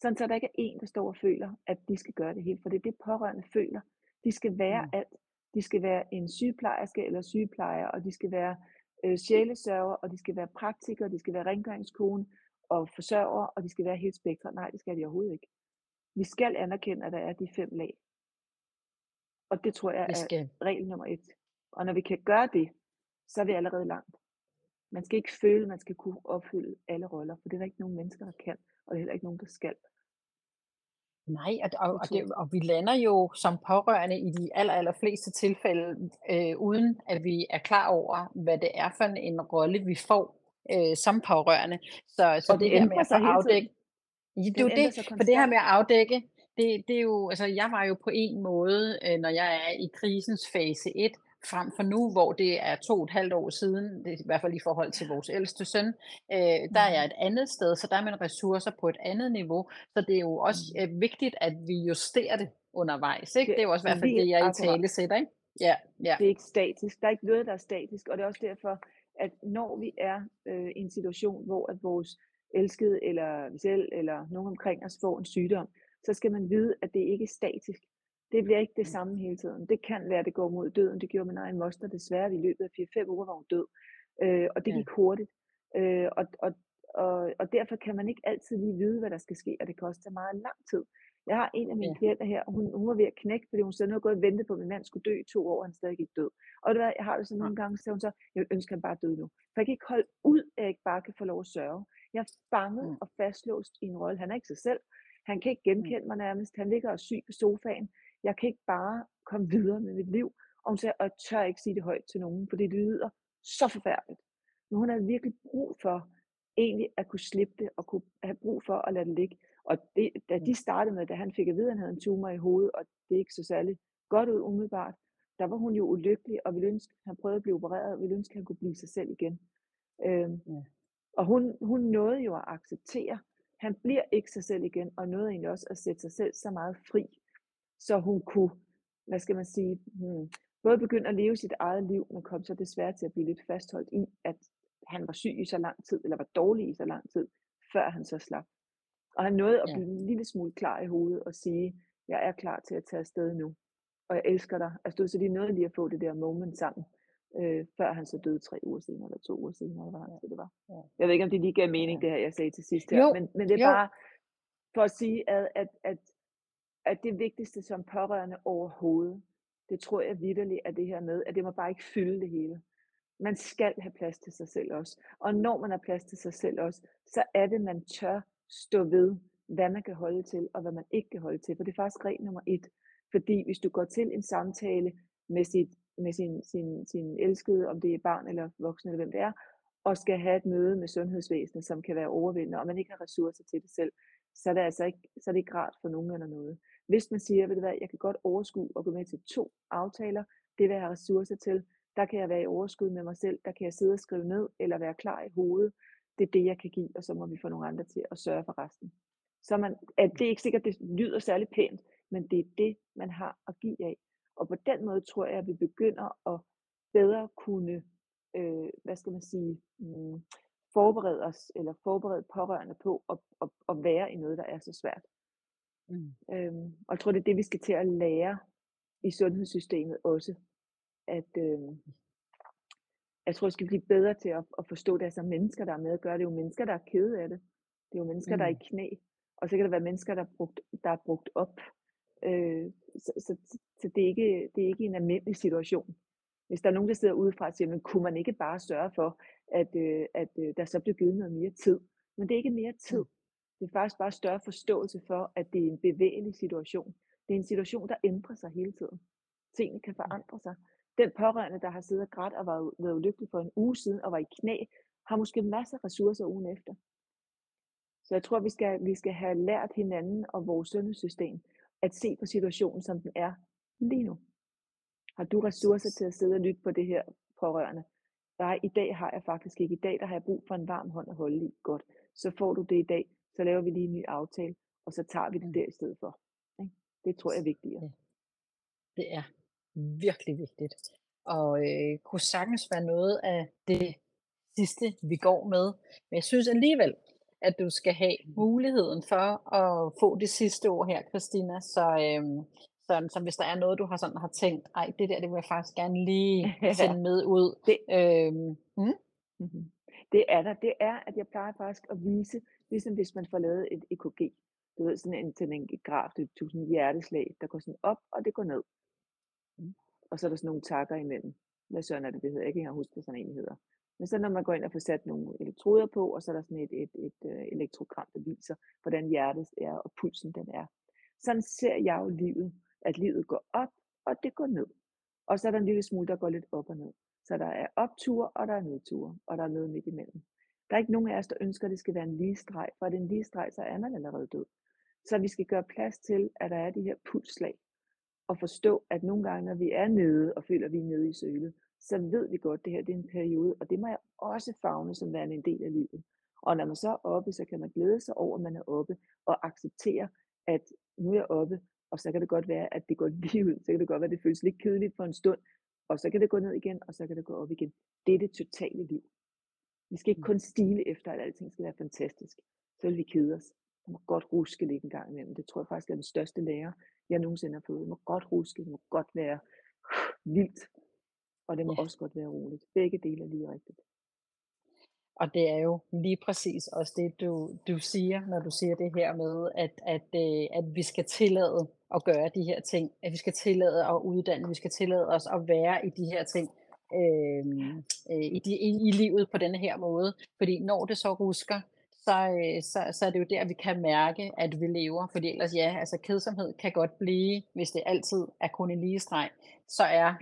sådan så der ikke er en, der står og føler, at de skal gøre det hele. For det er det, pårørende føler. De skal være Mm. alt. De skal være en sygeplejerske eller sygeplejer, og de skal være øh, sjælesørger, og de skal være praktikere, de skal være rengøringskone og forsørger, og de skal være helt spektret. Nej, det skal de overhovedet ikke. Vi skal anerkende, at der er de fem lag. Og det tror jeg Vi er skal regel nummer et. Og når vi kan gøre det, så er vi allerede langt. Man skal ikke føle, at man skal kunne opfylde alle roller, for det er der ikke nogen mennesker, der kan, og det er heller ikke nogen, der skal. Nej, og, og, Det og, det, og vi lander jo som pårørende i de aller, aller fleste tilfælde, øh, uden at vi er klar over, hvad det er for en rolle, vi får øh, som pårørende. Så, så Og det den her med at det er Den jo det, for det her med at afdække, det, det er jo, altså jeg var jo på en måde, øh, når jeg er i krisens fase 1, frem for nu, hvor det er to og et halvt år siden, det er i hvert fald i forhold til vores ældste søn, øh, der er jeg Mm. et andet sted, så der er man ressourcer på et andet niveau, så det er jo også Mm. øh, vigtigt, at vi justerer det undervejs, ikke? Det Det er jo også i hvert fald det, jeg i tale sætter, ikke? Ja, ja, Det er ikke statisk. Der er ikke noget, der er statisk, og det er også derfor, at når vi er øh, i en situation, hvor at vores elskede, eller vi selv, eller nogen omkring os får en sygdom, så skal man vide, at det ikke er statisk. Det bliver ikke det Mm. samme hele tiden. Det kan være, at det går mod døden. Det gjorde min egen moster desværre. I løbet af 4-5 uger var hun død. Øh, og det ja, gik hurtigt. Øh, og, og, og, og derfor kan man ikke altid lige vide, hvad der skal ske, og det tage meget lang tid. Jeg har en af mine ja, klienter her, og hun, hun var ved at knække, fordi hun så nu gået og ventet på, at min mand skulle dø i to år, og han stadig ikke død. Og det var, jeg har det sådan nogle gange, så hun så, jeg vil ønske, at han bare døde nu. For jeg kan ikke holde ud, at jeg ikke bare kan få lov at sørge. Jeg er fanget mm, og fastlåst i en rolle. Han er ikke sig selv. Han kan ikke mm, genkende mig nærmest. Han ligger og syg på sofaen. Jeg kan ikke bare komme videre med mit liv. Og hun siger, og jeg tør ikke sige det højt til nogen, for det lyder så forfærdeligt. Men hun havde virkelig brug for egentlig at kunne slippe det, og kunne have brug for at lade det ligge. Og det, da mm, de startede med, da han fik at vide, at han havde en tumor i hovedet, og det ikke så særlig godt ud umiddelbart, der var hun jo ulykkelig, og ville ønske, han prøvede at blive opereret, og ville ønske, at han kunne blive sig selv igen. Øhm, ja, og hun, hun nåede jo at acceptere, han bliver ikke sig selv igen, og nåede egentlig også at sætte sig selv så meget fri, så hun kunne, hvad skal man sige, hmm, både begynde at leve sit eget liv, men kom så desværre til at blive lidt fastholdt i, at han var syg i så lang tid, eller var dårlig i så lang tid, før han så slap. Og han nåede at ja, blive en lille smule klar i hovedet og sige, jeg er klar til at tage afsted nu, og jeg elsker dig. Altså, så de nåede lige at få det der moment sammen, øh, før han så døde tre uger senere, eller to uger senere, eller hvad det var. ja, Jeg ved ikke, om det lige gav mening, det her, jeg sagde til sidst her, Jo, men, men det er jo, bare for at sige, at, at, at, at det vigtigste som pårørende overhovedet, det tror jeg vidderligt er det her med, at det må bare ikke fylde det hele. Man skal have plads til sig selv også. Og når man har plads til sig selv også, så er det, man tør stå ved, hvad man kan holde til, og hvad man ikke kan holde til. For det er faktisk regel nummer et. Fordi hvis du går til en samtale med, sit, med sin, sin, sin elskede, om det er barn eller voksen eller hvem det er, og skal have et møde med sundhedsvæsenet, som kan være overvældende, og man ikke har ressourcer til det selv, så er det altså ikke, så er det ikke rart for nogen eller noget. Hvis man siger, ved du hvad, jeg kan godt overskue og gå med til to aftaler, det vil jeg have ressourcer til, der kan jeg være i overskud med mig selv, der kan jeg sidde og skrive ned, eller være klar i hovedet, det er det, jeg kan give, og så må vi få nogle andre til at sørge for resten. Så man, at det er ikke sikkert, det lyder særlig pænt, men det er det, man har at give af. Og på den måde tror jeg, at vi begynder at bedre kunne, øh, hvad skal man sige, mm, forberede os, eller forberede pårørende på at, at, at være i noget, der er så svært. mm, Øhm, og jeg tror, det er det, vi skal til at lære i sundhedssystemet også. At, øhm, jeg tror, vi skal blive bedre til at, at forstå det. Altså mennesker, der er med at gøre det. Er jo mennesker, der er kede af det. Det er jo mennesker, der er i mm, knæ. Og så kan der være mennesker, der er brugt, der er brugt op. Øh, så, så, så det, er ikke, det er ikke en almindelig situation. Hvis der er nogen, der sidder udefra og siger, men kunne man ikke bare sørge for, at, øh, at øh, der så bliver givet noget mere tid? Men det er ikke mere tid. mm, Det er faktisk bare større forståelse for, at det er en bevægelig situation. Det er en situation, der ændrer sig hele tiden. Tingene kan mm, forandre sig. Den pårørende, der har siddet og grædt og været, været ulykkelig for en uge siden og var i knæ, har måske masser af ressourcer ugen efter. Så jeg tror, vi skal, vi skal have lært hinanden og vores sundhedssystem at se på situationen, som den er lige nu. Har du ressourcer til at sidde og lytte på det her pårørende? Nej, i dag har jeg faktisk ikke. I dag der har jeg brug for en varm hånd at holde i. Godt. Så får du det i dag. Så laver vi lige en ny aftale, og så tager vi det Mm. der i stedet for. Det tror jeg er vigtigere. Det er virkelig vigtigt. Og øh, kunne sagtens være noget af det sidste, vi går med. Men jeg synes alligevel, at du skal have muligheden for at få det sidste ord her, Christina. Så, øhm, så, så hvis der er noget, du har sådan har tænkt, ej, det der, det vil jeg faktisk gerne lige sende med ud. Det- Øhm, mm? Mm-hmm. Det er der. Det er, at jeg plejer faktisk at vise, ligesom hvis man får lavet et EKG. Du ved, sådan en, sådan en graf, det er sådan en hjerteslag, der går sådan op, og det går ned. Mm. Og så er der sådan nogle takker imellem. Hvad søren er det, det hedder? Jeg kan ikke huske, hvad sådan en hedder. Men så når man går ind og får sat nogle elektroder på, og så er der sådan et, et, et, et elektrogram, der viser, hvordan hjertet er, og pulsen den er. Sådan ser jeg jo livet, at livet går op, og det går ned. Og så er der en lille smule, der går lidt op og ned. Så der er opture, og der er nedture, og der er noget midt imellem. Der er ikke nogen af os, der ønsker, at det skal være en lige streg, for er det en lige streg, så er man allerede død. Så vi skal gøre plads til, at der er de her pulsslag, og forstå, at nogle gange, når vi er nede, og føler, at vi er nede i sølet, så ved vi godt, at det her det er en periode, og det må jeg også fagne som værende en del af livet. Og når man så er oppe, så kan man glæde sig over, at man er oppe, og acceptere, at nu er jeg oppe, og så kan det godt være, at det går lige ud. Så kan det godt være, at det føles lidt kedeligt for en stund, og så kan det gå ned igen, og så kan det gå op igen. Det er det totale liv. Vi skal ikke kun stile efter, at alting skal være fantastisk. Så vil vi kede os. Der må godt ruske lidt en gang imellem. Det tror jeg faktisk er den største lærer, jeg nogensinde har fået. Det må godt ruske, det må godt være vildt. Og det må Ja. også godt være roligt. Begge dele er lige rigtigt. Og det er jo lige præcis også det, du, du siger, når du siger det her med, at, at, øh, at vi skal tillade at gøre de her ting. At vi skal tillade at uddanne, vi skal tillade os at være i de her ting. Øh, øh, i, de, i, i livet på denne her måde. Fordi når det så rusker, så, øh, så, så er det jo der, vi kan mærke, at vi lever. Fordi ellers ja, altså kedsomhed kan godt blive, hvis det altid er kun en lige streg, så er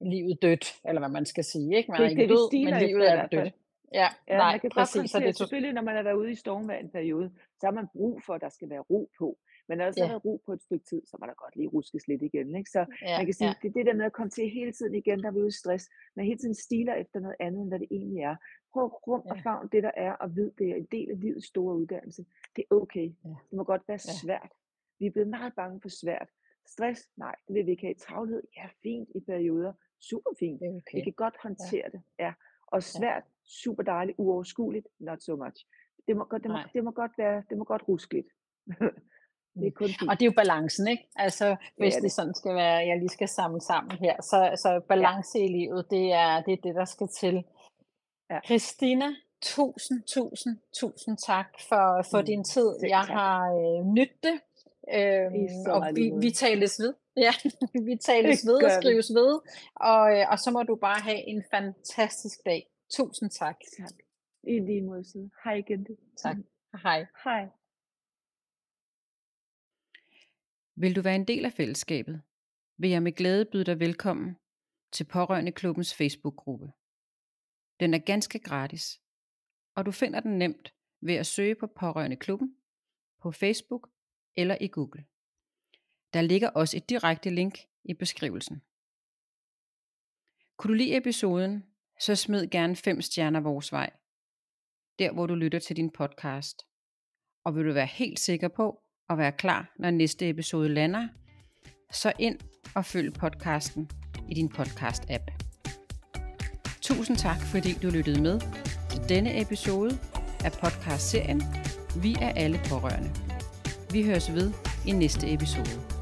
livet dødt, eller hvad man skal sige. Ikke? Man Det er er ikke det, død, men livet er dødt. Ja, Ja, nej, man kan præcis. Så det er to- selvfølgelig, når man har været ude i stormvejr en periode, så har man brug for, at der skal være ro på. Men når der så Ja. været ro på et stykke tid, så må der godt lige ruskes lidt igen. Ikke? Så ja, man kan sige, ja, det er det der med at komme til hele tiden igen, der er vi ude i stress. Man hele tiden stiler efter noget andet, end hvad det egentlig er. Prøv at rum og favn det, der er, og vid, det er en del af livets store uddannelse. Det er okay. Ja. Det må godt være Ja. svært. Vi er blevet meget bange for svært. Stress? Nej, det vil vi ikke have. Travlhed? Ja, fint i perioder. Super fint. det er Vi okay. kan godt håndtere det. Ja. Og svært, super dejligt, uoverskueligt, not so much. Det må, godt, det, må, Nej. det må godt være, det må godt ruske lidt. det er kun fint. Og det er jo balancen, ikke? Altså, hvis er det. det. sådan skal være, jeg lige skal samle sammen her, så, så balance i livet, det er, det er det, der skal til. Ja. Christina, tusind, tusind, tusind tak for, for Mm, din tid. selv Jeg tak. har øh, nydt det, øhm, og vi, måde. vi tales ved. Ja, vi tales Det ved og skrives ved, og, øh, og så må du bare have en fantastisk dag. Tusind tak. Tak. I lige måde. Hej igen. Tak. Hej. Hej. Vil du være en del af fællesskabet, vil jeg med glæde byde dig velkommen til Pårørende Klubbens Facebook-gruppe. Den er ganske gratis, og du finder den nemt ved at søge på Pårørende Klubben på Facebook eller i Google. Der ligger også et direkte link i beskrivelsen. Kunne du lide episoden, så smid gerne 5 stjerner vores vej, der hvor du lytter til din podcast. Og vil du være helt sikker på at være klar, når næste episode lander, så ind og følg podcasten i din podcast-app. Tusind tak, fordi du lyttede med til denne episode af podcastserien Vi er alle pårørende. Vi høres ved i næste episode.